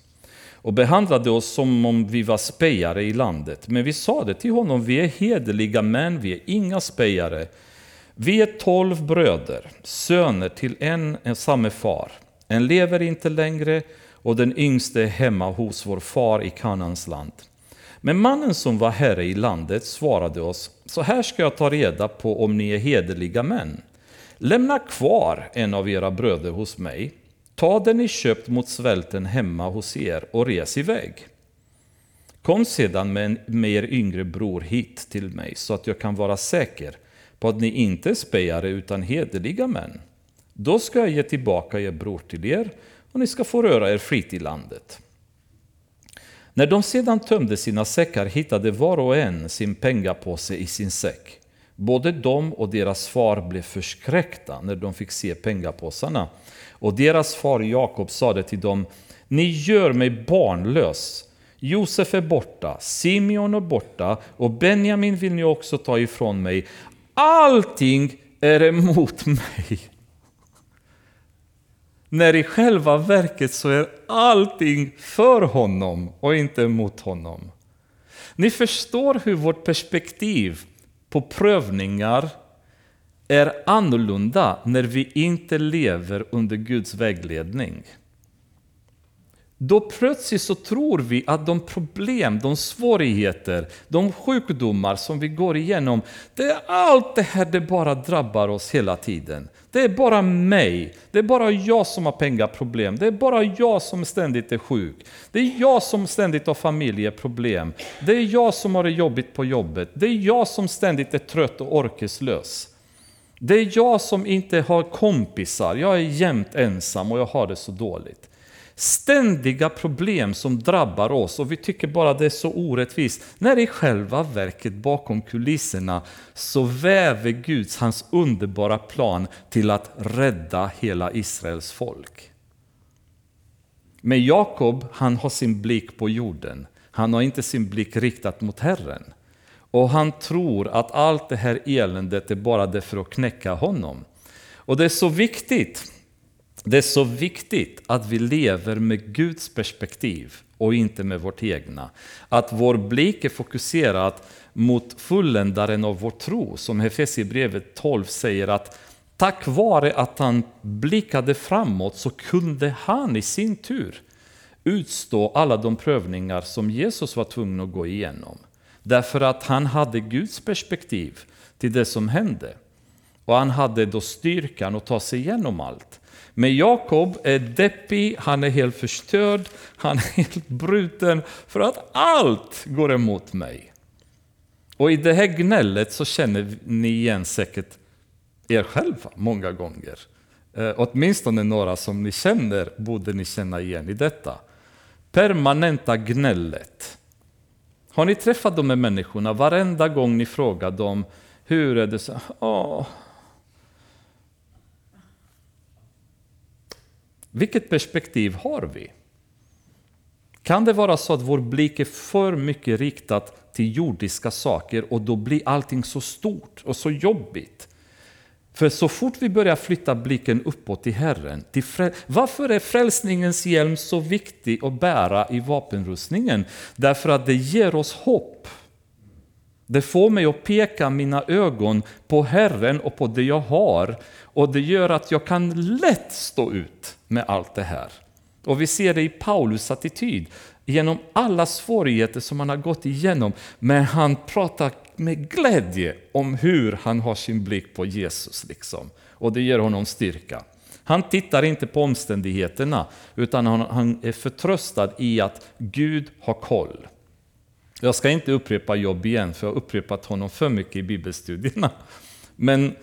och behandlade oss som om vi var spejare i landet. Men vi sade till honom, vi är hederliga män, vi är inga spejare. Vi är tolv bröder, söner till en, en samme far. En lever inte längre och den yngste är hemma hos vår far i Kanans land. Men mannen som var herre i landet svarade oss, så här ska jag ta reda på om ni är hederliga män. Lämna kvar en av era bröder hos mig, ta den ni köpt mot svälten hemma hos er och res iväg. Kom sedan med, en, med er yngre bror hit till mig så att jag kan vara säker på att ni inte är spejare utan hederliga män. Då ska jag ge tillbaka er bror till er och ni ska få röra er fritt i landet. När de sedan tömde sina säckar hittade var och en sin pengapåse i sin säck. Både de och deras far blev förskräckta när de fick se pengapåsarna. Och deras far Jakob sade till dem, ni gör mig barnlös. Josef är borta, Simeon är borta och Benjamin vill ni också ta ifrån mig. Allting är emot mig. När i själva verket så är allting för honom och inte emot honom. Ni förstår hur vårt perspektiv på prövningar är annorlunda när vi inte lever under Guds vägledning. Då plötsligt så tror vi att de problem, de svårigheter, de sjukdomar som vi går igenom, det är allt det här det bara drabbar oss hela tiden. Det är bara mig, det är bara jag som har pengaproblem, det är bara jag som ständigt är sjuk. Det är jag som ständigt har familjeproblem, det är jag som har det jobbigt på jobbet, det är jag som ständigt är trött och orkeslös. Det är jag som inte har kompisar, jag är jämt ensam och jag har det så dåligt ständiga problem som drabbar oss och vi tycker bara det är så orättvist. När i själva verket bakom kulisserna så väver Gud hans underbara plan till att rädda hela Israels folk. Men Jakob, han har sin blick på jorden. Han har inte sin blick riktad mot Herren. Och han tror att allt det här eländet är bara det för att knäcka honom. Och det är så viktigt det är så viktigt att vi lever med Guds perspektiv och inte med vårt egna. Att vår blick är fokuserad mot fulländaren av vår tro, som Hefesierbrevet 12 säger att tack vare att han blickade framåt så kunde han i sin tur utstå alla de prövningar som Jesus var tvungen att gå igenom. Därför att han hade Guds perspektiv till det som hände. Och han hade då styrkan att ta sig igenom allt. Men Jakob är deppig, han är helt förstörd, han är helt bruten för att allt går emot mig. Och i det här gnället så känner ni igen säkert er själva många gånger. Eh, åtminstone några som ni känner borde ni känna igen i detta. Permanenta gnället. Har ni träffat de här människorna varenda gång ni frågar dem hur är det så? Åh, Vilket perspektiv har vi? Kan det vara så att vår blick är för mycket riktad till jordiska saker och då blir allting så stort och så jobbigt? För så fort vi börjar flytta blicken uppåt till Herren, till varför är frälsningens hjälm så viktig att bära i vapenrustningen? Därför att det ger oss hopp. Det får mig att peka mina ögon på Herren och på det jag har och det gör att jag kan lätt stå ut med allt det här. Och vi ser det i Paulus attityd. genom alla svårigheter som han har gått igenom, men han pratar med glädje om hur han har sin blick på Jesus. Liksom. Och det ger honom styrka. Han tittar inte på omständigheterna, utan han, är förtröstad i att Gud har koll. Jag ska inte upprepa Jobb igen, för jag har upprepat honom för mycket i bibelstudierna. Men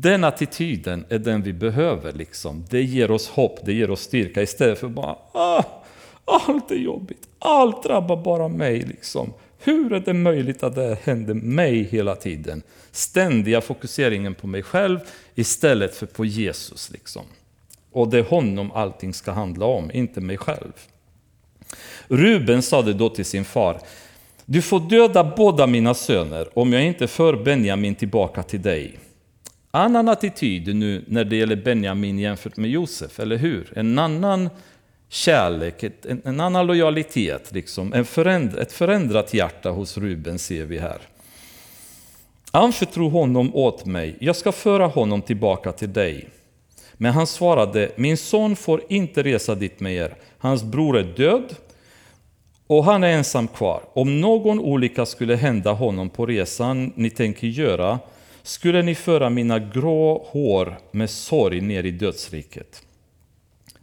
den attityden är den vi behöver. Liksom. Det ger oss hopp, det ger oss styrka istället för bara ah, allt är jobbigt, allt drabbar bara mig. Liksom. Hur är det möjligt att det händer mig hela tiden? Ständiga fokuseringen på mig själv istället för på Jesus. Liksom. Och det är honom allting ska handla om, inte mig själv. Ruben sade då till sin far, du får döda båda mina söner om jag inte för Benjamin tillbaka till dig. Annan attityd nu när det gäller Benjamin jämfört med Josef, eller hur? En annan kärlek, en, en annan lojalitet, liksom. en föränd, ett förändrat hjärta hos Ruben ser vi här. Anförtro honom åt mig, jag ska föra honom tillbaka till dig. Men han svarade, min son får inte resa dit med er. Hans bror är död och han är ensam kvar. Om någon olycka skulle hända honom på resan ni tänker göra skulle ni föra mina grå hår med sorg ner i dödsriket.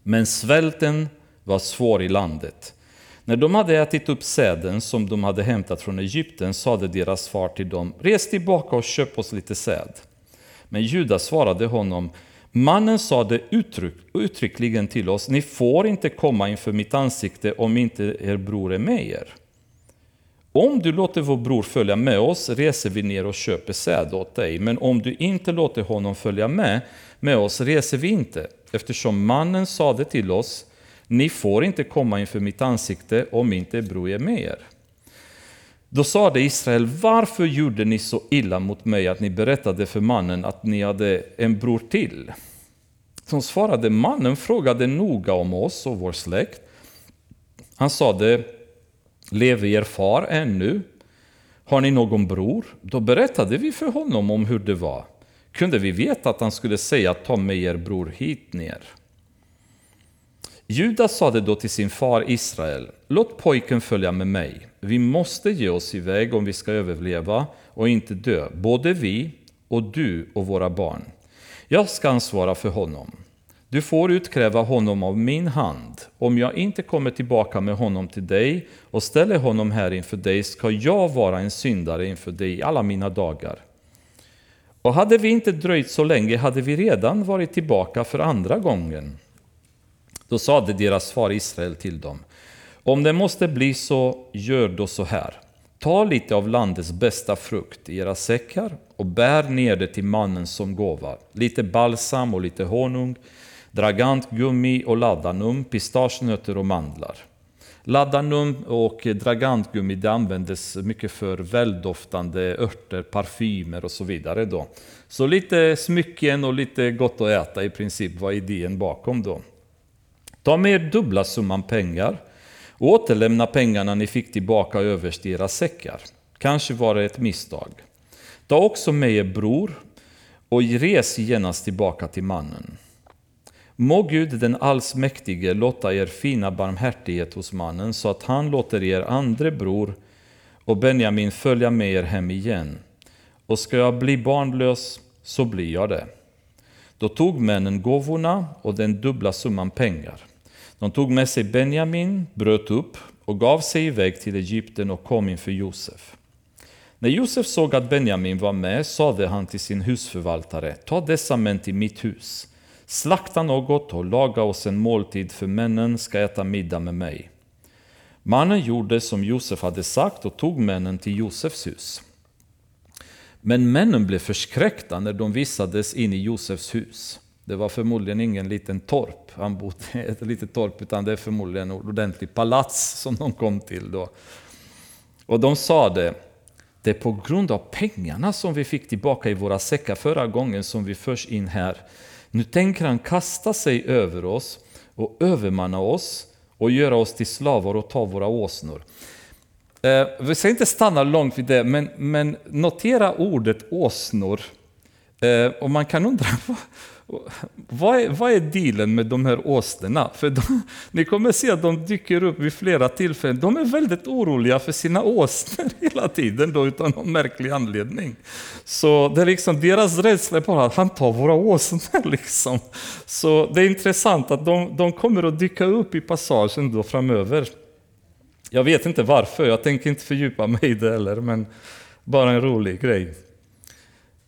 Men svälten var svår i landet. När de hade ätit upp säden som de hade hämtat från Egypten sade deras far till dem, res tillbaka och köp oss lite säd. Men Judas svarade honom, Mannen sade uttryck, uttryckligen till oss, ni får inte komma inför mitt ansikte om inte er bror är med er. Om du låter vår bror följa med oss reser vi ner och köper säd åt dig, men om du inte låter honom följa med, med oss reser vi inte, eftersom mannen sade till oss, ni får inte komma inför mitt ansikte om inte bror är med er. Då sade Israel, varför gjorde ni så illa mot mig att ni berättade för mannen att ni hade en bror till? Som svarade, mannen frågade noga om oss och vår släkt. Han sade, lever er far ännu? Har ni någon bror? Då berättade vi för honom om hur det var. Kunde vi veta att han skulle säga, ta med er bror hit ner? Judas sade då till sin far Israel, låt pojken följa med mig. Vi måste ge oss iväg om vi ska överleva och inte dö, både vi och du och våra barn. Jag ska ansvara för honom. Du får utkräva honom av min hand. Om jag inte kommer tillbaka med honom till dig och ställer honom här inför dig ska jag vara en syndare inför dig i alla mina dagar. Och hade vi inte dröjt så länge hade vi redan varit tillbaka för andra gången. Då sade deras far Israel till dem, om det måste bli så, gör då så här. Ta lite av landets bästa frukt i era säckar och bär ner det till mannen som gåva. Lite balsam och lite honung, dragantgummi och ladanum, pistagenötter och mandlar. Ladanum och dragantgummi det användes mycket för väldoftande örter, parfymer och så vidare. Då. Så lite smycken och lite gott att äta i princip var idén bakom. då. Ta med er dubbla summan pengar och återlämna pengarna ni fick tillbaka överst i era säckar. Kanske var det ett misstag. Ta också med er bror och res genast tillbaka till mannen. Må Gud den allsmäktige låta er fina barmhärtighet hos mannen så att han låter er andre bror och Benjamin följa med er hem igen. Och ska jag bli barnlös så blir jag det. Då tog männen gåvorna och den dubbla summan pengar. De tog med sig Benjamin, bröt upp och gav sig iväg till Egypten och kom inför Josef. När Josef såg att Benjamin var med sade han till sin husförvaltare, ta dessa män till mitt hus. Slakta något och laga oss en måltid för männen ska äta middag med mig. Mannen gjorde som Josef hade sagt och tog männen till Josefs hus. Men männen blev förskräckta när de visades in i Josefs hus. Det var förmodligen ingen liten torp, han bodde i ett litet torp, utan det är förmodligen en ordentlig palats som de kom till då. Och de sa det, det är på grund av pengarna som vi fick tillbaka i våra säckar förra gången som vi förs in här. Nu tänker han kasta sig över oss och övermanna oss och göra oss till slavar och ta våra åsnor. Eh, vi ska inte stanna långt vid det, men, men notera ordet åsnor. Eh, och man kan undra vad är, vad är dealen med de här åsnorna? För de, ni kommer se att de dyker upp vid flera tillfällen. De är väldigt oroliga för sina åsnor hela tiden då, utan någon märklig anledning. Så det är liksom deras rädsla bara att han tar våra åsnor. Liksom. Så det är intressant att de, de kommer att dyka upp i passagen då framöver. Jag vet inte varför, jag tänker inte fördjupa mig i det heller, men bara en rolig grej.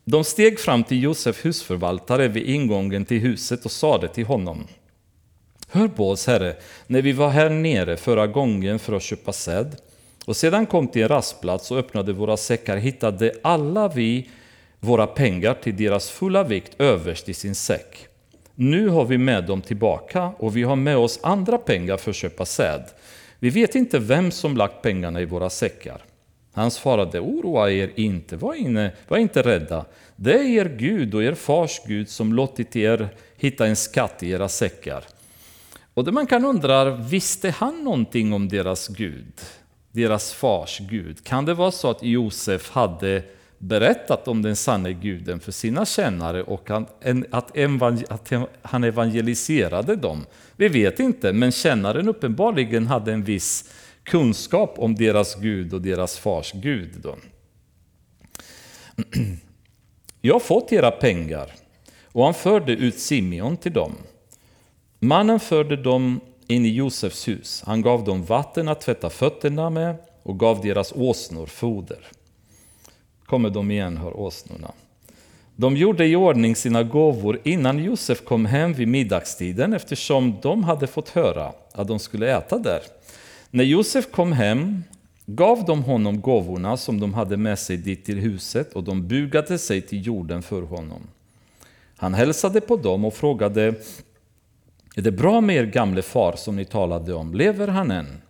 De steg fram till Josef husförvaltare vid ingången till huset och sade till honom. Hör på oss, herre, när vi var här nere förra gången för att köpa säd och sedan kom till en rastplats och öppnade våra säckar hittade alla vi våra pengar till deras fulla vikt överst i sin säck. Nu har vi med dem tillbaka och vi har med oss andra pengar för att köpa säd. Vi vet inte vem som lagt pengarna i våra säckar. Han svarade, oroa er inte, var, inne, var inte rädda. Det är er Gud och er fars Gud som låtit er hitta en skatt i era säckar. Och det man kan undra, visste han någonting om deras Gud? Deras fars Gud? Kan det vara så att Josef hade berättat om den sanne guden för sina tjänare och att han evangeliserade dem? Vi vet inte, men tjänaren uppenbarligen hade en viss kunskap om deras Gud och deras fars Gud. Då. Jag har fått era pengar. Och han förde ut Simeon till dem. Mannen förde dem in i Josefs hus. Han gav dem vatten att tvätta fötterna med och gav deras åsnor foder. Kommer de igen, hör åsnorna. De gjorde i ordning sina gåvor innan Josef kom hem vid middagstiden eftersom de hade fått höra att de skulle äta där. När Josef kom hem gav de honom gåvorna som de hade med sig dit till huset och de bugade sig till jorden för honom. Han hälsade på dem och frågade Är det bra med er gamle far som ni talade om? Lever han än?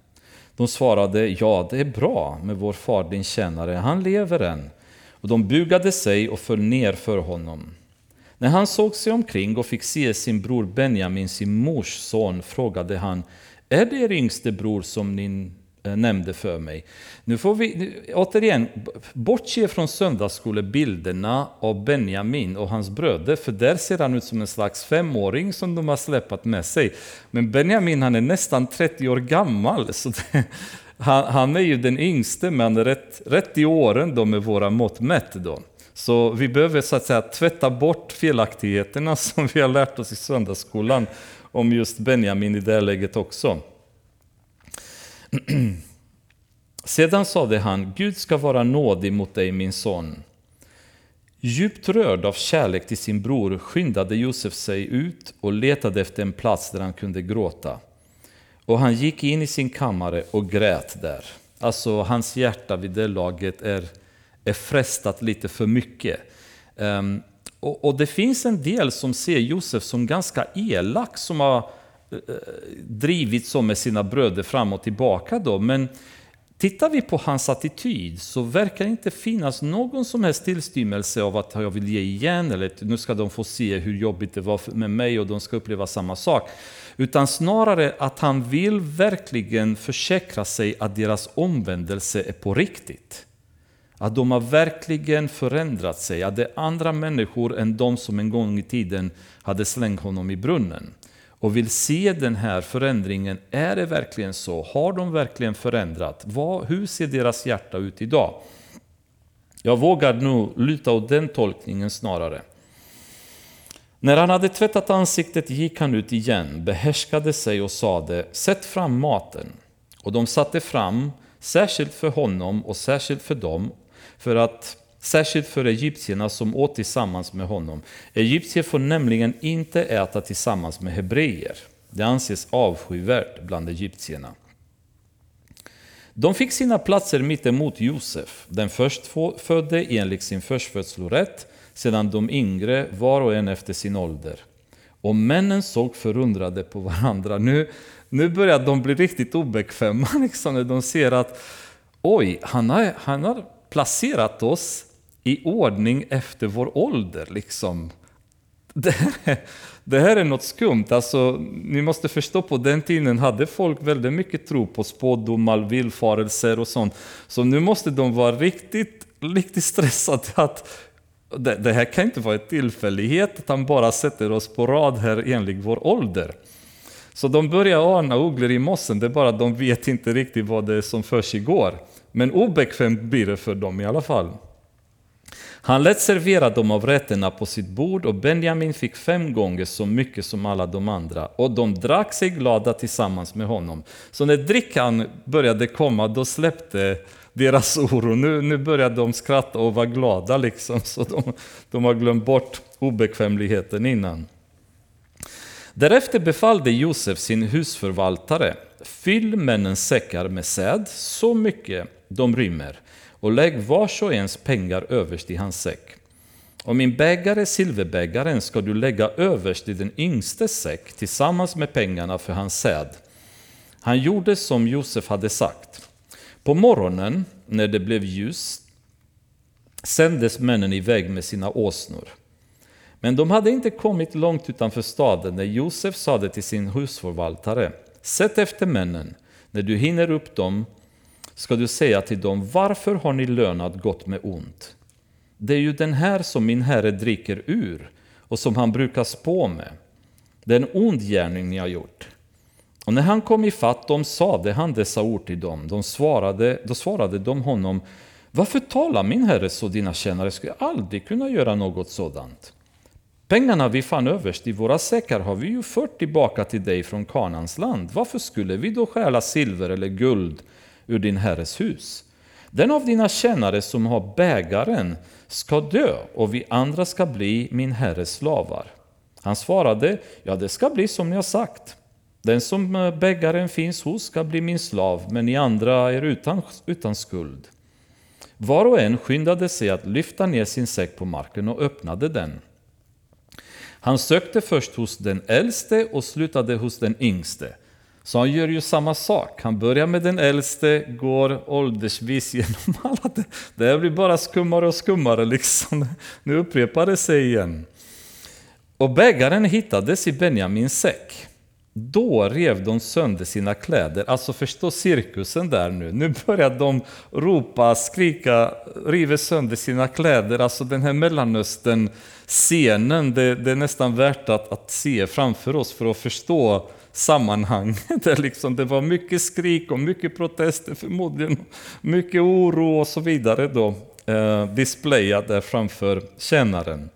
De svarade Ja, det är bra med vår far din tjänare, han lever än. Och de bugade sig och föll ner för honom. När han såg sig omkring och fick se sin bror Benjamin, sin mors son, frågade han är det er yngste bror som ni eh, nämnde för mig? Nu får vi återigen bortse från söndagsskolebilderna av Benjamin och hans bröder, för där ser han ut som en slags femåring som de har släpat med sig. Men Benjamin han är nästan 30 år gammal, så det, han, han, är ju den yngste, men rätt, rätt i åren då med våra mått mätt. Då. Så vi behöver så att säga tvätta bort felaktigheterna som vi har lärt oss i söndagsskolan om just Benjamin i det läget också. Sedan sade han, Gud ska vara nådig mot dig min son. Djupt rörd av kärlek till sin bror skyndade Josef sig ut och letade efter en plats där han kunde gråta. Och han gick in i sin kammare och grät där. Alltså hans hjärta vid det laget är, är frestat lite för mycket. Um, och, och, det finns en del som ser Josef som ganska elak, som har eh, drivit så med sina bröder fram och tillbaka. Då. Men tittar vi på hans attityd så verkar det inte finnas någon som helst tillstymmelse av att jag vill ge igen, eller nu ska de få se hur jobbigt det var med mig och de ska uppleva samma sak. Utan snarare att han vill verkligen försäkra sig att deras omvändelse är på riktigt. Att de har verkligen förändrat sig, att det är andra människor än de som en gång i tiden hade slängt honom i brunnen. Och vill se den här förändringen, är det verkligen så? Har de verkligen förändrat? Vad, hur ser deras hjärta ut idag? Jag vågar nog luta åt den tolkningen snarare. När han hade tvättat ansiktet gick han ut igen, behärskade sig och sade Sätt fram maten. Och de satte fram, särskilt för honom och särskilt för dem, för att Särskilt för egyptierna som åt tillsammans med honom. Egyptier får nämligen inte äta tillsammans med hebreer. Det anses avskyvärt bland egyptierna. De fick sina platser mittemot Josef, den förstfödde enligt sin förstfödslorätt, sedan de yngre var och en efter sin ålder. Och männen såg förundrade på varandra. Nu, nu börjar de bli riktigt obekväma liksom, när de ser att oj, han har, han har placerat oss i ordning efter vår ålder. Liksom. Det, här, det här är något skumt. Alltså, ni måste förstå, på den tiden hade folk väldigt mycket tro på spådomar, villfarelser och sånt. Så nu måste de vara riktigt, riktigt stressade att det, det här kan inte vara en tillfällighet att han bara sätter oss på rad här enligt vår ålder. Så de börjar ana ugglor i mossen, det är bara att de vet inte riktigt vad det är som försiggår. Men obekvämt blir det för dem i alla fall. Han lät servera dem av rätterna på sitt bord och Benjamin fick fem gånger så mycket som alla de andra. Och de drack sig glada tillsammans med honom. Så när drickan började komma, då släppte deras oro. Nu, nu började de skratta och vara glada liksom, så de, de har glömt bort obekvämligheten innan. Därefter befallde Josef sin husförvaltare, fyll männens säckar med säd så mycket de rymmer och lägg vars och ens pengar överst i hans säck. Och min bägare, silverbägaren, ska du lägga överst i den yngste säck tillsammans med pengarna för hans säd. Han gjorde som Josef hade sagt. På morgonen, när det blev ljus, sändes männen iväg med sina åsnor. Men de hade inte kommit långt utanför staden när Josef sade till sin husförvaltare, sätt efter männen, när du hinner upp dem ska du säga till dem, varför har ni lönat gott med ont? Det är ju den här som min herre dricker ur och som han brukar spå med. Det är en ond gärning ni har gjort. Och när han kom ifatt dem sade han dessa ord till dem. De svarade, då svarade de honom, varför talar min herre så, dina tjänare skulle aldrig kunna göra något sådant. Pengarna vi fann överst i våra säckar har vi ju fört tillbaka till dig från Kanans land. Varför skulle vi då stjäla silver eller guld ur din herres hus? Den av dina tjänare som har bägaren ska dö och vi andra ska bli min herres slavar. Han svarade, ja det ska bli som ni har sagt. Den som eh, bägaren finns hos ska bli min slav, men ni andra är utan, utan skuld. Var och en skyndade sig att lyfta ner sin säck på marken och öppnade den. Han sökte först hos den äldste och slutade hos den yngste. Så han gör ju samma sak. Han börjar med den äldste, går åldersvis genom alla. Det, det blir bara skummare och skummare liksom. Nu upprepar det sig igen. Och bägaren hittades i Benjamins säck. Då rev de sönder sina kläder. Alltså förstå cirkusen där nu. Nu börjar de ropa, skrika, river sönder sina kläder. Alltså den här Mellanöstern-scenen, det, det, är nästan värt att, att se framför oss för att förstå sammanhanget. där liksom, det var mycket skrik och mycket protester förmodligen, mycket oro och så vidare då, eh, displayat där framför tjänaren.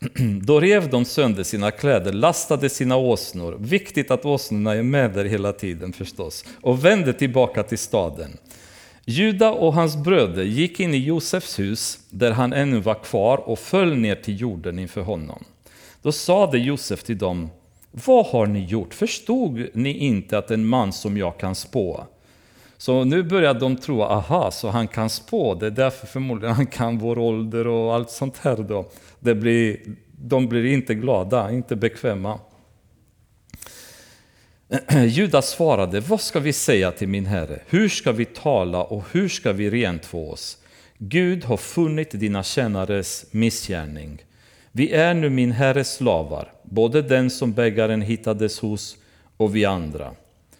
Då rev de sönder sina kläder, lastade sina åsnor, viktigt att åsnorna är med där hela tiden förstås, och vände tillbaka till staden. Juda och hans bröder gick in i Josefs hus, där han ännu var kvar, och föll ner till jorden inför honom. Då sade Josef till dem, vad har ni gjort? Förstod ni inte att en man som jag kan spå? Så nu börjar de tro, aha, så han kan spå, det är därför förmodligen han kan vår ålder och allt sånt här då. Det blir, de blir inte glada, inte bekväma. Judas svarade, vad ska vi säga till min herre? Hur ska vi tala och hur ska vi rentvå oss? Gud har funnit dina tjänares missgärning. Vi är nu min herres slavar, både den som bägaren hittades hos och vi andra.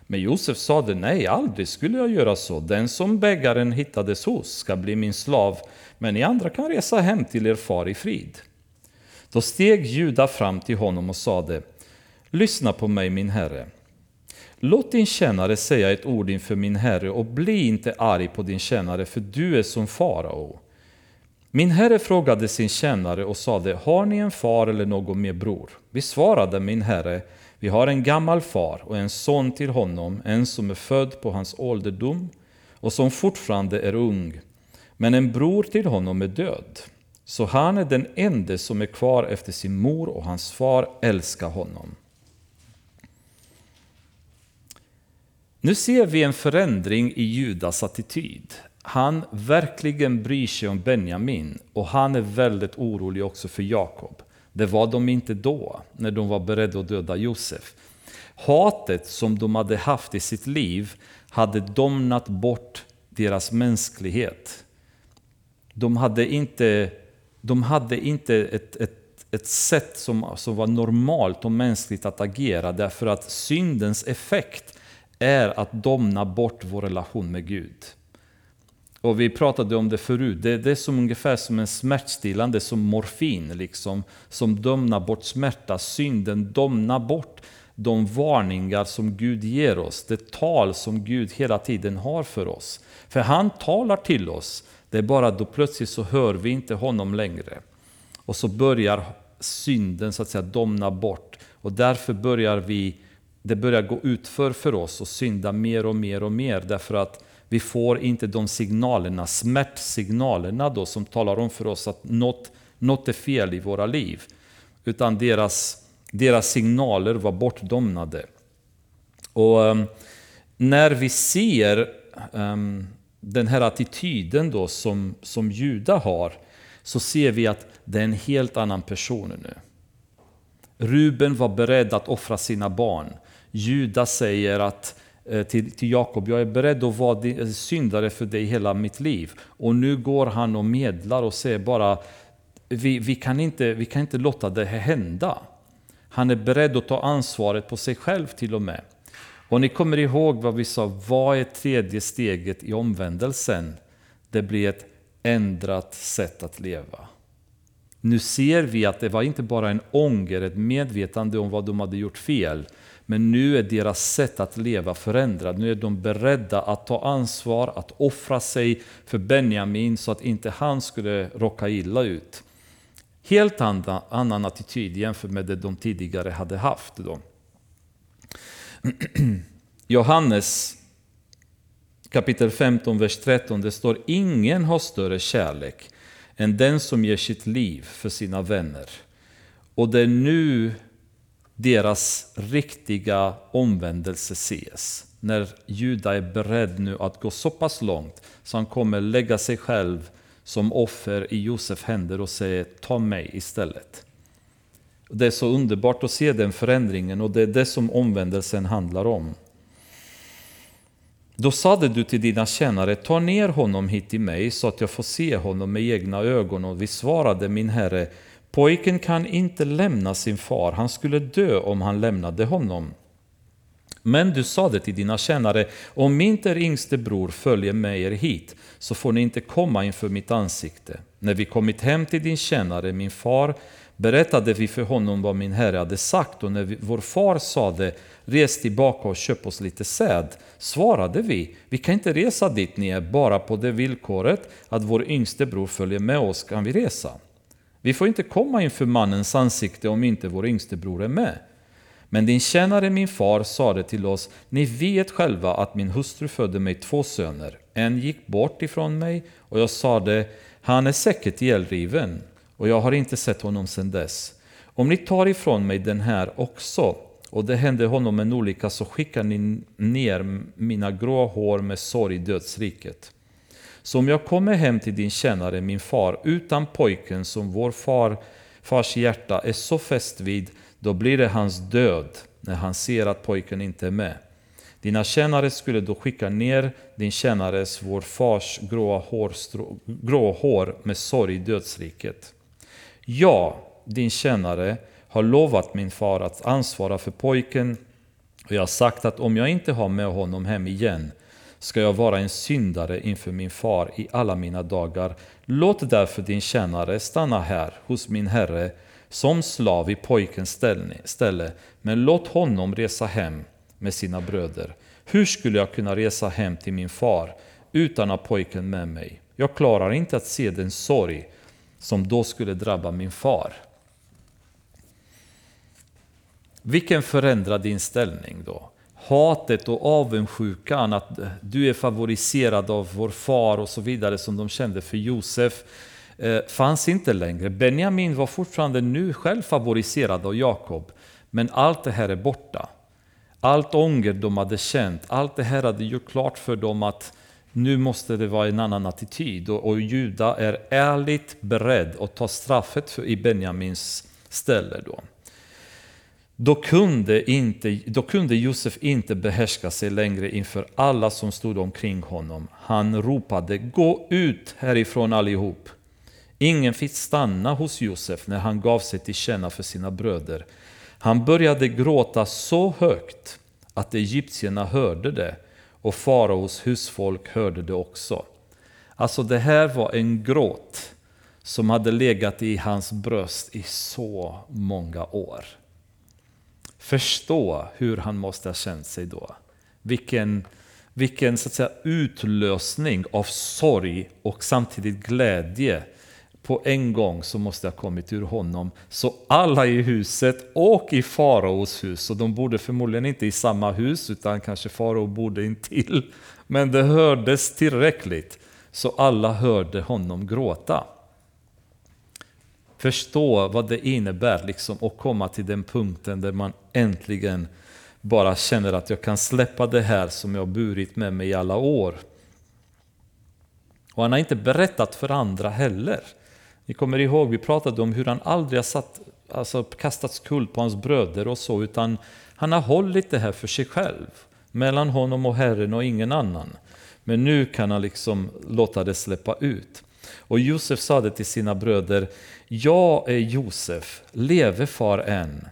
Men Josef sade, nej, aldrig skulle jag göra så. Den som bägaren hittades hos ska bli min slav, men ni andra kan resa hem till er far i frid. Då steg Juda fram till honom och sade, lyssna på mig min herre. Låt din tjänare säga ett ord inför min herre och bli inte arg på din tjänare, för du är som farao. Min herre frågade sin tjänare och sade, har ni en far eller någon mer bror? Vi svarade min herre, vi har en gammal far och en son till honom, en som är född på hans ålderdom och som fortfarande är ung. Men en bror till honom är död. Så han är den enda som är kvar efter sin mor och hans far älskar honom. Nu ser vi en förändring i Judas attityd. Han verkligen bryr sig om Benjamin och han är väldigt orolig också för Jakob. Det var de inte då, när de var beredda att döda Josef. Hatet som de hade haft i sitt liv hade domnat bort deras mänsklighet. De hade inte, de hade inte ett, ett, ett sätt som, som var normalt och mänskligt att agera därför att syndens effekt är att domna bort vår relation med Gud. Och vi pratade om det förut, det, det är som ungefär som en smärtstillande, som morfin, liksom, som domnar bort smärta. Synden domnar bort de varningar som Gud ger oss, det tal som Gud hela tiden har för oss. För han talar till oss, det är bara då plötsligt så hör vi inte honom längre. Och så börjar synden så att säga domna bort. Och därför börjar vi, det börjar gå utför för oss och synda mer och mer och mer. Därför att vi får inte de signalerna, smärtsignalerna då, som talar om för oss att något, något är fel i våra liv. Utan deras, deras signaler var bortdomnade. Och um, när vi ser um, den här attityden då som, som Juda har, så ser vi att det är en helt annan person nu. Ruben var beredd att offra sina barn. Juda säger att Eh, till, till Jakob, jag är beredd att vara eh, syndare för dig hela mitt liv. Och nu går han och medlar och säger bara, vi, vi, kan inte, vi kan inte låta det här hända. Han är beredd att ta ansvaret på sig själv till och med. Och ni kommer ihåg vad vi sa, vad är tredje steget i omvändelsen? Det blir ett ändrat sätt att leva. Nu ser vi att det var inte bara en ånger, ett medvetande om vad de hade gjort fel, men nu är deras sätt att leva förändrat. Nu är de beredda att ta ansvar, att offra sig för Benjamin så att inte han skulle råka illa ut. Helt annan, annan attityd jämfört med det de tidigare hade haft. Då. Johannes kapitel 15, vers 13, det står ingen har större kärlek än den som ger sitt liv för sina vänner. Och det är nu deras riktiga omvändelse ses. När Juda är beredd nu att gå så pass långt så han kommer lägga sig själv som offer i Josef händer och säger ta mig istället. Det är så underbart att se den förändringen och det är det som omvändelsen handlar om. Då sade du till dina tjänare, ta ner honom hit till mig så att jag får se honom med egna ögon. Och vi svarade, min herre, pojken kan inte lämna sin far, han skulle dö om han lämnade honom. Men du sade till dina tjänare, om inte er yngste bror följer med er hit, så får ni inte komma inför mitt ansikte. När vi kommit hem till din tjänare, min far, berättade vi för honom vad min herre hade sagt och när vi, vår far sade res tillbaka och köp oss lite säd svarade vi vi kan inte resa dit ni är, bara på det villkoret att vår yngste bror följer med oss kan vi resa. Vi får inte komma inför mannens ansikte om inte vår yngste bror är med. Men din tjänare min far sade till oss, ni vet själva att min hustru födde mig två söner. En gick bort ifrån mig och jag sade, han är säkert ihjälriven och jag har inte sett honom sedan dess. Om ni tar ifrån mig den här också, och det hände honom en olycka, så skickar ni ner mina grå hår med sorg i dödsriket. Så om jag kommer hem till din tjänare, min far, utan pojken som vår far, fars hjärta är så fäst vid, då blir det hans död när han ser att pojken inte är med. Dina tjänare skulle då skicka ner din tjänares, vår fars gråa hår, grå hår med sorg i dödsriket. Ja, din tjänare har lovat min far att ansvara för pojken och jag har sagt att om jag inte har med honom hem igen ska jag vara en syndare inför min far i alla mina dagar. Låt därför din tjänare stanna här hos min herre som slav i pojkens ställe, men låt honom resa hem med sina bröder. Hur skulle jag kunna resa hem till min far utan att pojken med mig? Jag klarar inte att se den sorg som då skulle drabba min far. Vilken förändrad inställning då. Hatet och avundsjukan, att du är favoriserad av vår far och så vidare som de kände för Josef, eh, fanns inte längre. Benjamin var fortfarande nu själv favoriserad av Jakob, men allt det här är borta. Allt ånger de hade känt, allt det här hade gjort klart för dem att nu måste det vara en annan attityd och, och Juda är ärligt beredd att ta straffet för, i Benjamins ställe. Då. Då kunde, inte, då kunde Josef inte behärska sig längre inför alla som stod omkring honom. Han ropade Gå ut härifrån allihop! Ingen fick stanna hos Josef när han gav sig till känna för sina bröder. Han började gråta så högt att egyptierna hörde det och faraos husfolk hörde det också. Alltså det här var en gråt som hade legat i hans bröst i så många år. Förstå hur han måste ha känt sig då. Vilken, vilken så att säga, utlösning av sorg och samtidigt glädje på en gång som måste ha kommit ur honom. Så alla i huset och i faraos hus, och de bodde förmodligen inte i samma hus utan kanske farao bodde intill. Men det hördes tillräckligt så alla hörde honom gråta. Förstå vad det innebär liksom att komma till den punkten där man äntligen bara känner att jag kan släppa det här som jag burit med mig i alla år. Och han har inte berättat för andra heller. Ni kommer ihåg, vi pratade om hur han aldrig har satt, alltså, kastat skuld på hans bröder och så, utan han har hållit det här för sig själv. Mellan honom och Herren och ingen annan. Men nu kan han liksom låta det släppa ut. Och Josef sade till sina bröder, jag är Josef, leve far än.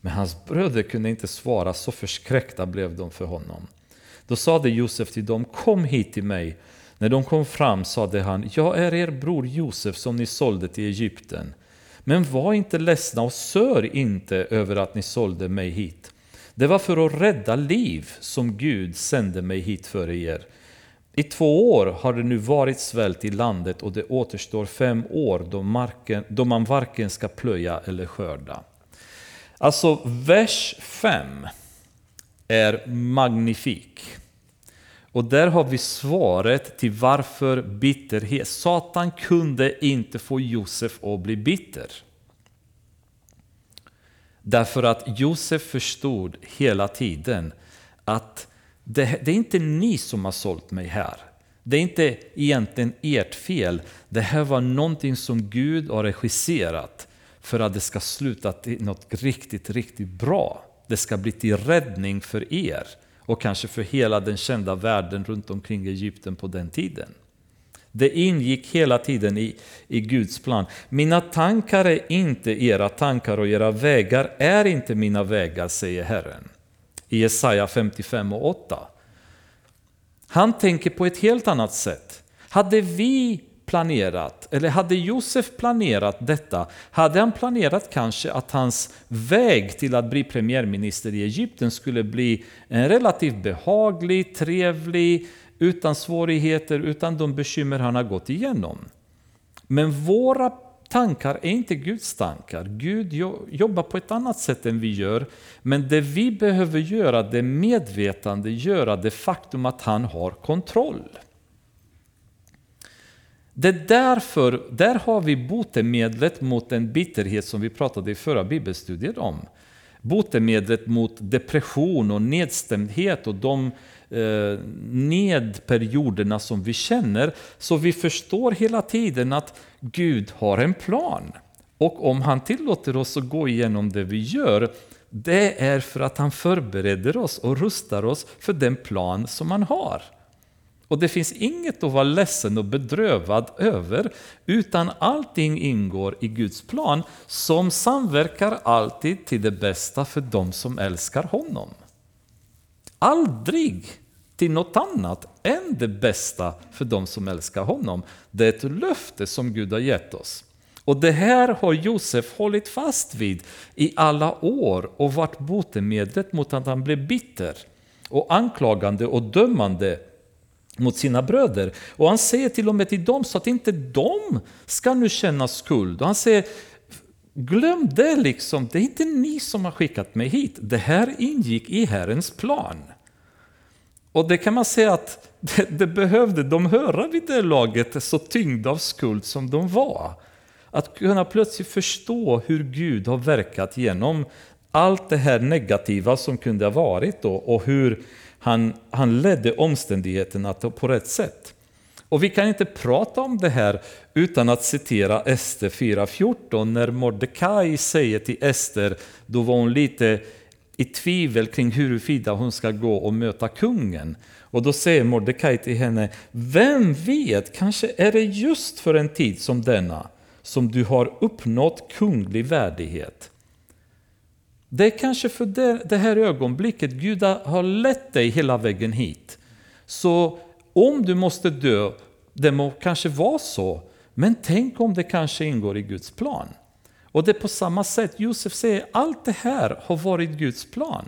Men hans bröder kunde inte svara, så förskräckta blev de för honom. Då sade Josef till dem, kom hit till mig. När de kom fram sade han, jag är er bror Josef som ni sålde till Egypten. Men var inte ledsna och sör inte över att ni sålde mig hit. Det var för att rädda liv som Gud sände mig hit för er. I två år har det nu varit svält i landet och det återstår fem år då, marken, då man varken ska plöja eller skörda. Alltså vers 5 är magnifik. Och där har vi svaret till varför bitterhet. Satan kunde inte få Josef att bli bitter. Därför att Josef förstod hela tiden att det, det, är inte ni som har sålt mig här. Det är inte egentligen ert fel. Det här var någonting som Gud har regisserat för att det ska sluta till något riktigt, riktigt bra. Det ska bli till räddning för er och kanske för hela den kända världen runt omkring Egypten på den tiden. Det ingick hela tiden i, i Guds plan. Mina tankar är inte era tankar och era vägar är inte mina vägar, säger Herren i Jesaja 55 och 8. Han tänker på ett helt annat sätt. Hade vi planerat, eller hade Josef planerat detta, hade han planerat kanske att hans väg till att bli premiärminister i Egypten skulle bli en relativt behaglig, trevlig, utan svårigheter, utan de bekymmer han har gått igenom. Men våra tankar är inte Guds tankar. Gud jobbar på ett annat sätt än vi gör. Men det vi behöver göra, det medvetande, göra det faktum att han har kontroll. Det är därför, där har vi botemedlet mot den bitterhet som vi pratade i förra bibelstudiet om. Botemedlet mot depression och nedstämdhet och de Eh, nedperioderna som vi känner. Så vi förstår hela tiden att Gud har en plan. Och om han tillåter oss att gå igenom det vi gör, det är för att han förbereder oss och rustar oss för den plan som han har. Och det finns inget att vara ledsen och bedrövad över, utan allting ingår i Guds plan som samverkar alltid till det bästa för dem som älskar honom. Aldrig till något annat än det bästa för dem som älskar honom. Det är ett löfte som Gud har gett oss. Och det här har Josef hållit fast vid i alla år och varit botemedlet mot att han blev bitter och anklagande och dömande mot sina bröder. Och han säger till och med till dem så att inte de ska nu känna skuld. Och han säger, glöm det liksom, det är inte ni som har skickat mig hit. Det här ingick i Herrens plan. Och det kan man säga att det, det behövde de höra vid det laget, så tyngda av skuld som de var. Att kunna plötsligt förstå hur Gud har verkat genom allt det här negativa som kunde ha varit då och hur han, han ledde omständigheterna på rätt sätt. Och vi kan inte prata om det här utan att citera Ester 4.14 när Mordecai säger till Ester, då var hon lite i tvivel kring huruvida hon ska gå och möta kungen. Och då säger Mordecai till henne, vem vet, kanske är det just för en tid som denna som du har uppnått kunglig värdighet. Det är kanske för det, här ögonblicket Gud har lett dig hela vägen hit. Så om du måste dö det må kanske vara så, men tänk om det kanske ingår i Guds plan. Och det är på samma sätt, Josef säger, allt det här har varit Guds plan.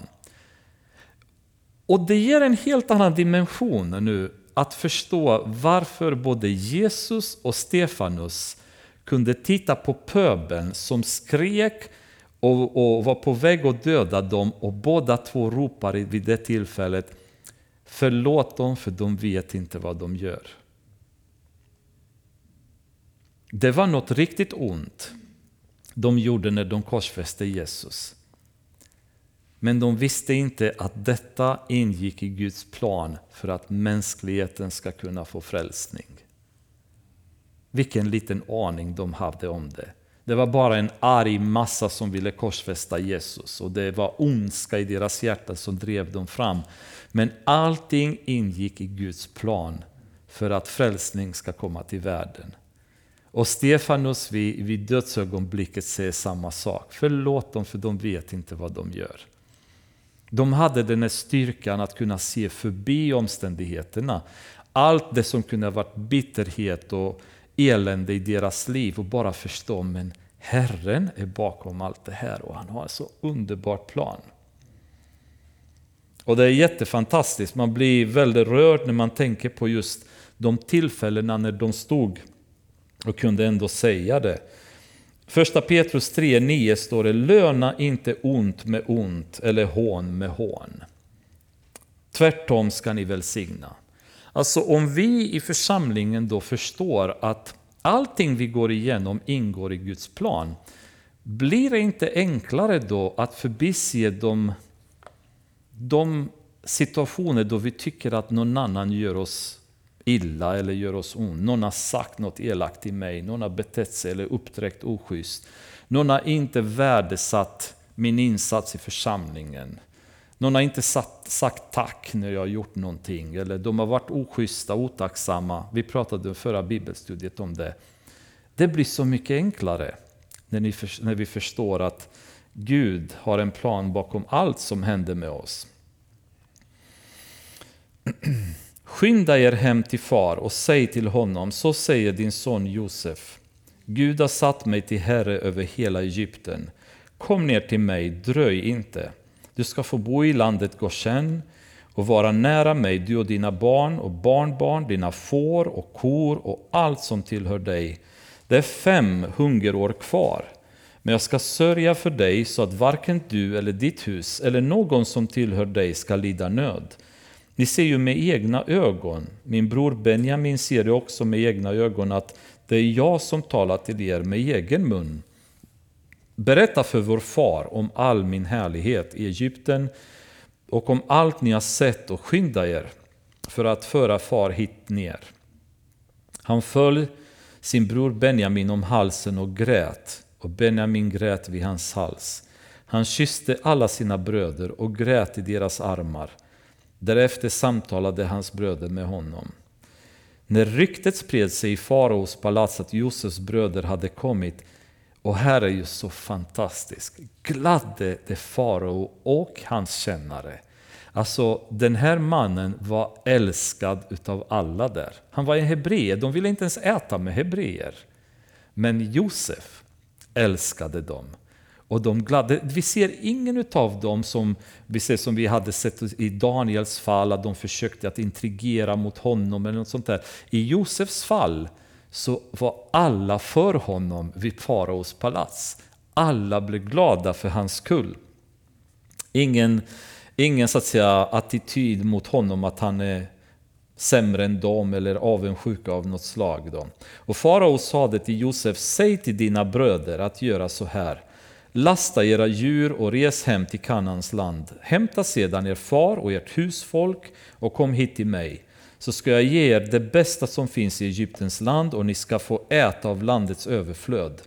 Och det ger en helt annan dimension nu att förstå varför både Jesus och Stefanus kunde titta på pöbeln som skrek och, och, var på väg att döda dem och båda två ropade vid det tillfället Förlåt dem för de vet inte vad de gör. Det var något riktigt ont de gjorde när de korsfäste Jesus. Men de visste inte att detta ingick i Guds plan för att mänskligheten ska kunna få frälsning. Vilken liten aning de hade om det. Det var bara en arg massa som ville korsfästa Jesus och det var ondska i deras hjärta som drev dem fram. Men allting ingick i Guds plan för att frälsning ska komma till världen. Och Stefanus vid, vid dödsögonblicket säger samma sak. Förlåt dem för de vet inte vad de gör. De hade den här styrkan att kunna se förbi omständigheterna. Allt det som kunde ha varit bitterhet och elände i deras liv och bara förstå men Herren är bakom allt det här och han har en så underbar plan. Och det är jättefantastiskt, man blir väldigt rörd när man tänker på just de tillfällena när de stod och kunde ändå säga det. Första Petrus 3.9 står det Löna inte ont med ont eller hån med hån. Tvärtom ska ni välsigna. Alltså om vi i församlingen då förstår att allting vi går igenom ingår i Guds plan, blir det inte enklare då att förbise de, de situationer då vi tycker att någon annan gör oss illa eller gör oss ont. Någon har sagt något elakt till mig, någon har betett sig eller uppträckt oschysst. Någon har inte värdesatt min insats i församlingen. Någon har inte sagt, sagt tack när jag har gjort någonting, eller de har varit oschyssta, otacksamma. Vi pratade i förra bibelstudiet om det. Det blir så mycket enklare när, ni, när vi förstår att Gud har en plan bakom allt som händer med oss. Skynda er hem till far och säg till honom, så säger din son Josef. Gud har satt mig till herre över hela Egypten. Kom ner till mig, dröj inte. Du ska få bo i landet Goshen och vara nära mig, du och dina barn och barnbarn, dina får och kor och allt som tillhör dig. Det är fem hungerår kvar. Men jag ska sörja för dig så att varken du eller ditt hus eller någon som tillhör dig ska lida nöd. Ni ser ju med egna ögon, min bror Benjamin ser det också med egna ögon, att det är jag som talar till er med egen mun. Berätta för vår far om all min härlighet i Egypten och om allt ni har sett och skynda er för att föra far hit ner. Han föll sin bror Benjamin om halsen och grät och Benjamin grät vid hans hals. Han kysste alla sina bröder och grät i deras armar. Därefter samtalade hans bröder med honom. När ryktet spred sig i faraos palats att Josefs bröder hade kommit, och här är ju så fantastiskt, gladde det farao och hans kännare. Alltså den här mannen var älskad utav alla där. Han var en hebreer, de ville inte ens äta med hebreer. Men Josef älskade dem. Och de gladde. Vi ser ingen av dem som vi, ser, som vi hade sett i Daniels fall, att de försökte att intrigera mot honom eller något sånt där. I Josefs fall så var alla för honom vid faraos palats. Alla blev glada för hans skull. Ingen, ingen så att säga, attityd mot honom att han är sämre än dem eller avundsjuka av något slag. Då. Och farao sade till Josef, säg till dina bröder att göra så här. Lasta era djur och res hem till Kanans land. Hämta sedan er far och ert husfolk och kom hit till mig. Så ska jag ge er det bästa som finns i Egyptens land och ni ska få äta av landets överflöd.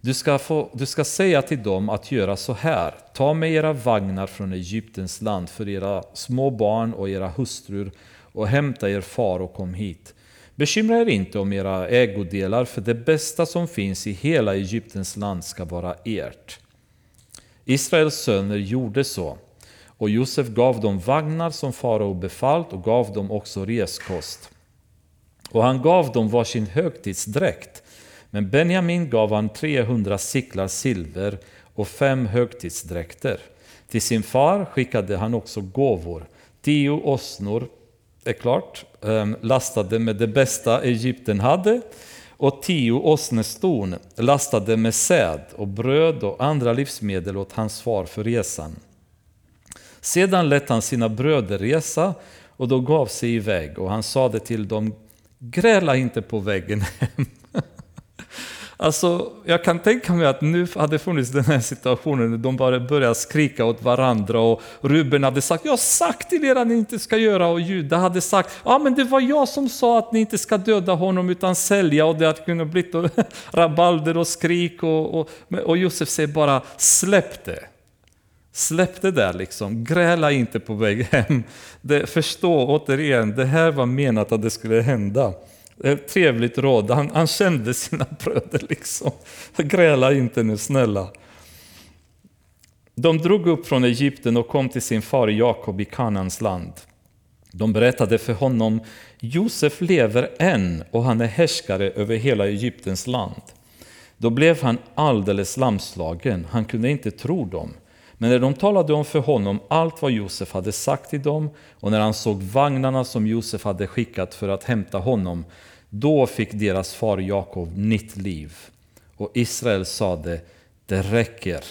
Du ska, få, du ska säga till dem att göra så här. Ta med era vagnar från Egyptens land för era små barn och era hustrur och hämta er far och kom hit. Bekymra er inte om era ägodelar, för det bästa som finns i hela Egyptens land ska vara ert. Israels söner gjorde så, och Josef gav dem vagnar som farao befallt och gav dem också reskost. Och han gav dem varsin högtidsdräkt. Men Benjamin gav han 300 siklar silver och fem högtidsdräkter. Till sin far skickade han också gåvor. Tio åsnor, är klart, ehm, lastade med det bästa Egypten hade och tio åsneston lastade med säd och bröd och andra livsmedel åt hans far för resan. Sedan lät han sina bröder resa och då gav sig iväg och han sade till dem, gräla inte på vägen hem. Alltså, jag kan tänka mig att nu hade funnits den här situationen de bara började skrika åt varandra och Ruben hade sagt ”Jag har sagt till er att ni inte ska göra” och Juda hade sagt ”Ja men det var jag som sa att ni inte ska döda honom utan sälja” och det hade kunnat bli rabalder och skrik och, och, och Josef säger bara ”Släpp det”. Släpp det där liksom, gräla inte på väg hem. Det, förstå återigen, det här var menat att det skulle hända. Ett trevligt råd, han, han kände sina bröder liksom. Gräla inte nu, snälla. De drog upp från Egypten och kom till sin far Jakob i Kanans land. De berättade för honom, Josef lever än och han är härskare över hela Egyptens land. Då blev han alldeles lamslagen, han kunde inte tro dem. Men när de talade om för honom allt vad Josef hade sagt till dem och när han såg vagnarna som Josef hade skickat för att hämta honom, då fick deras far Jakob nytt liv. Och Israel sade, det räcker,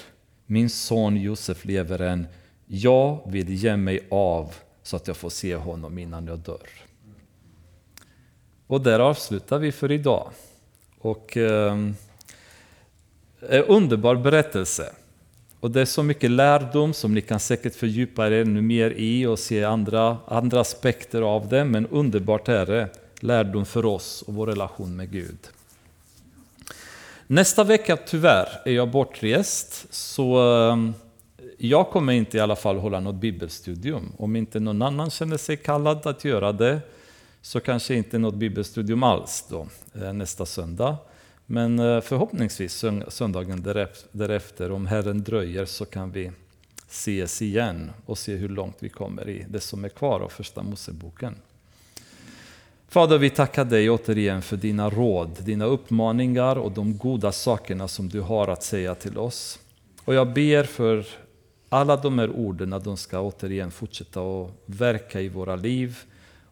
min son Josef lever än, jag vill ge mig av så att jag får se honom innan jag dör. Och där avslutar vi för idag. Och eh, en underbar berättelse. Och det är så mycket lärdom som ni kan säkert fördjupa er ännu mer i och se andra, andra aspekter av det. Men underbart är det. Lärdom för oss och vår relation med Gud. Nästa vecka tyvärr är jag bortrest. Så ehm, jag kommer inte i alla fall hålla något bibelstudium. Om inte någon annan känner sig kallad att göra det så kanske inte något bibelstudium alls då, eh, nästa söndag. Men eh, förhoppningsvis söndagen därefter, om Herren dröjer, så kan vi ses igen och se hur långt vi kommer i det som är kvar av Första Moseboken. Fader, vi tackar dig återigen för dina råd, dina uppmaningar och de goda sakerna som du har att säga till oss. Och jag ber för alla de här orden att de ska återigen fortsätta att verka i våra liv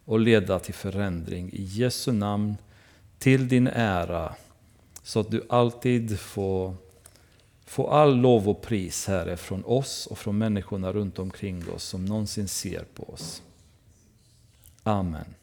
och leda till förändring. I Jesu namn, till din ära så att du alltid får, får all lov och pris, Herre, från oss och från människorna runt omkring oss som någonsin ser på oss. Amen.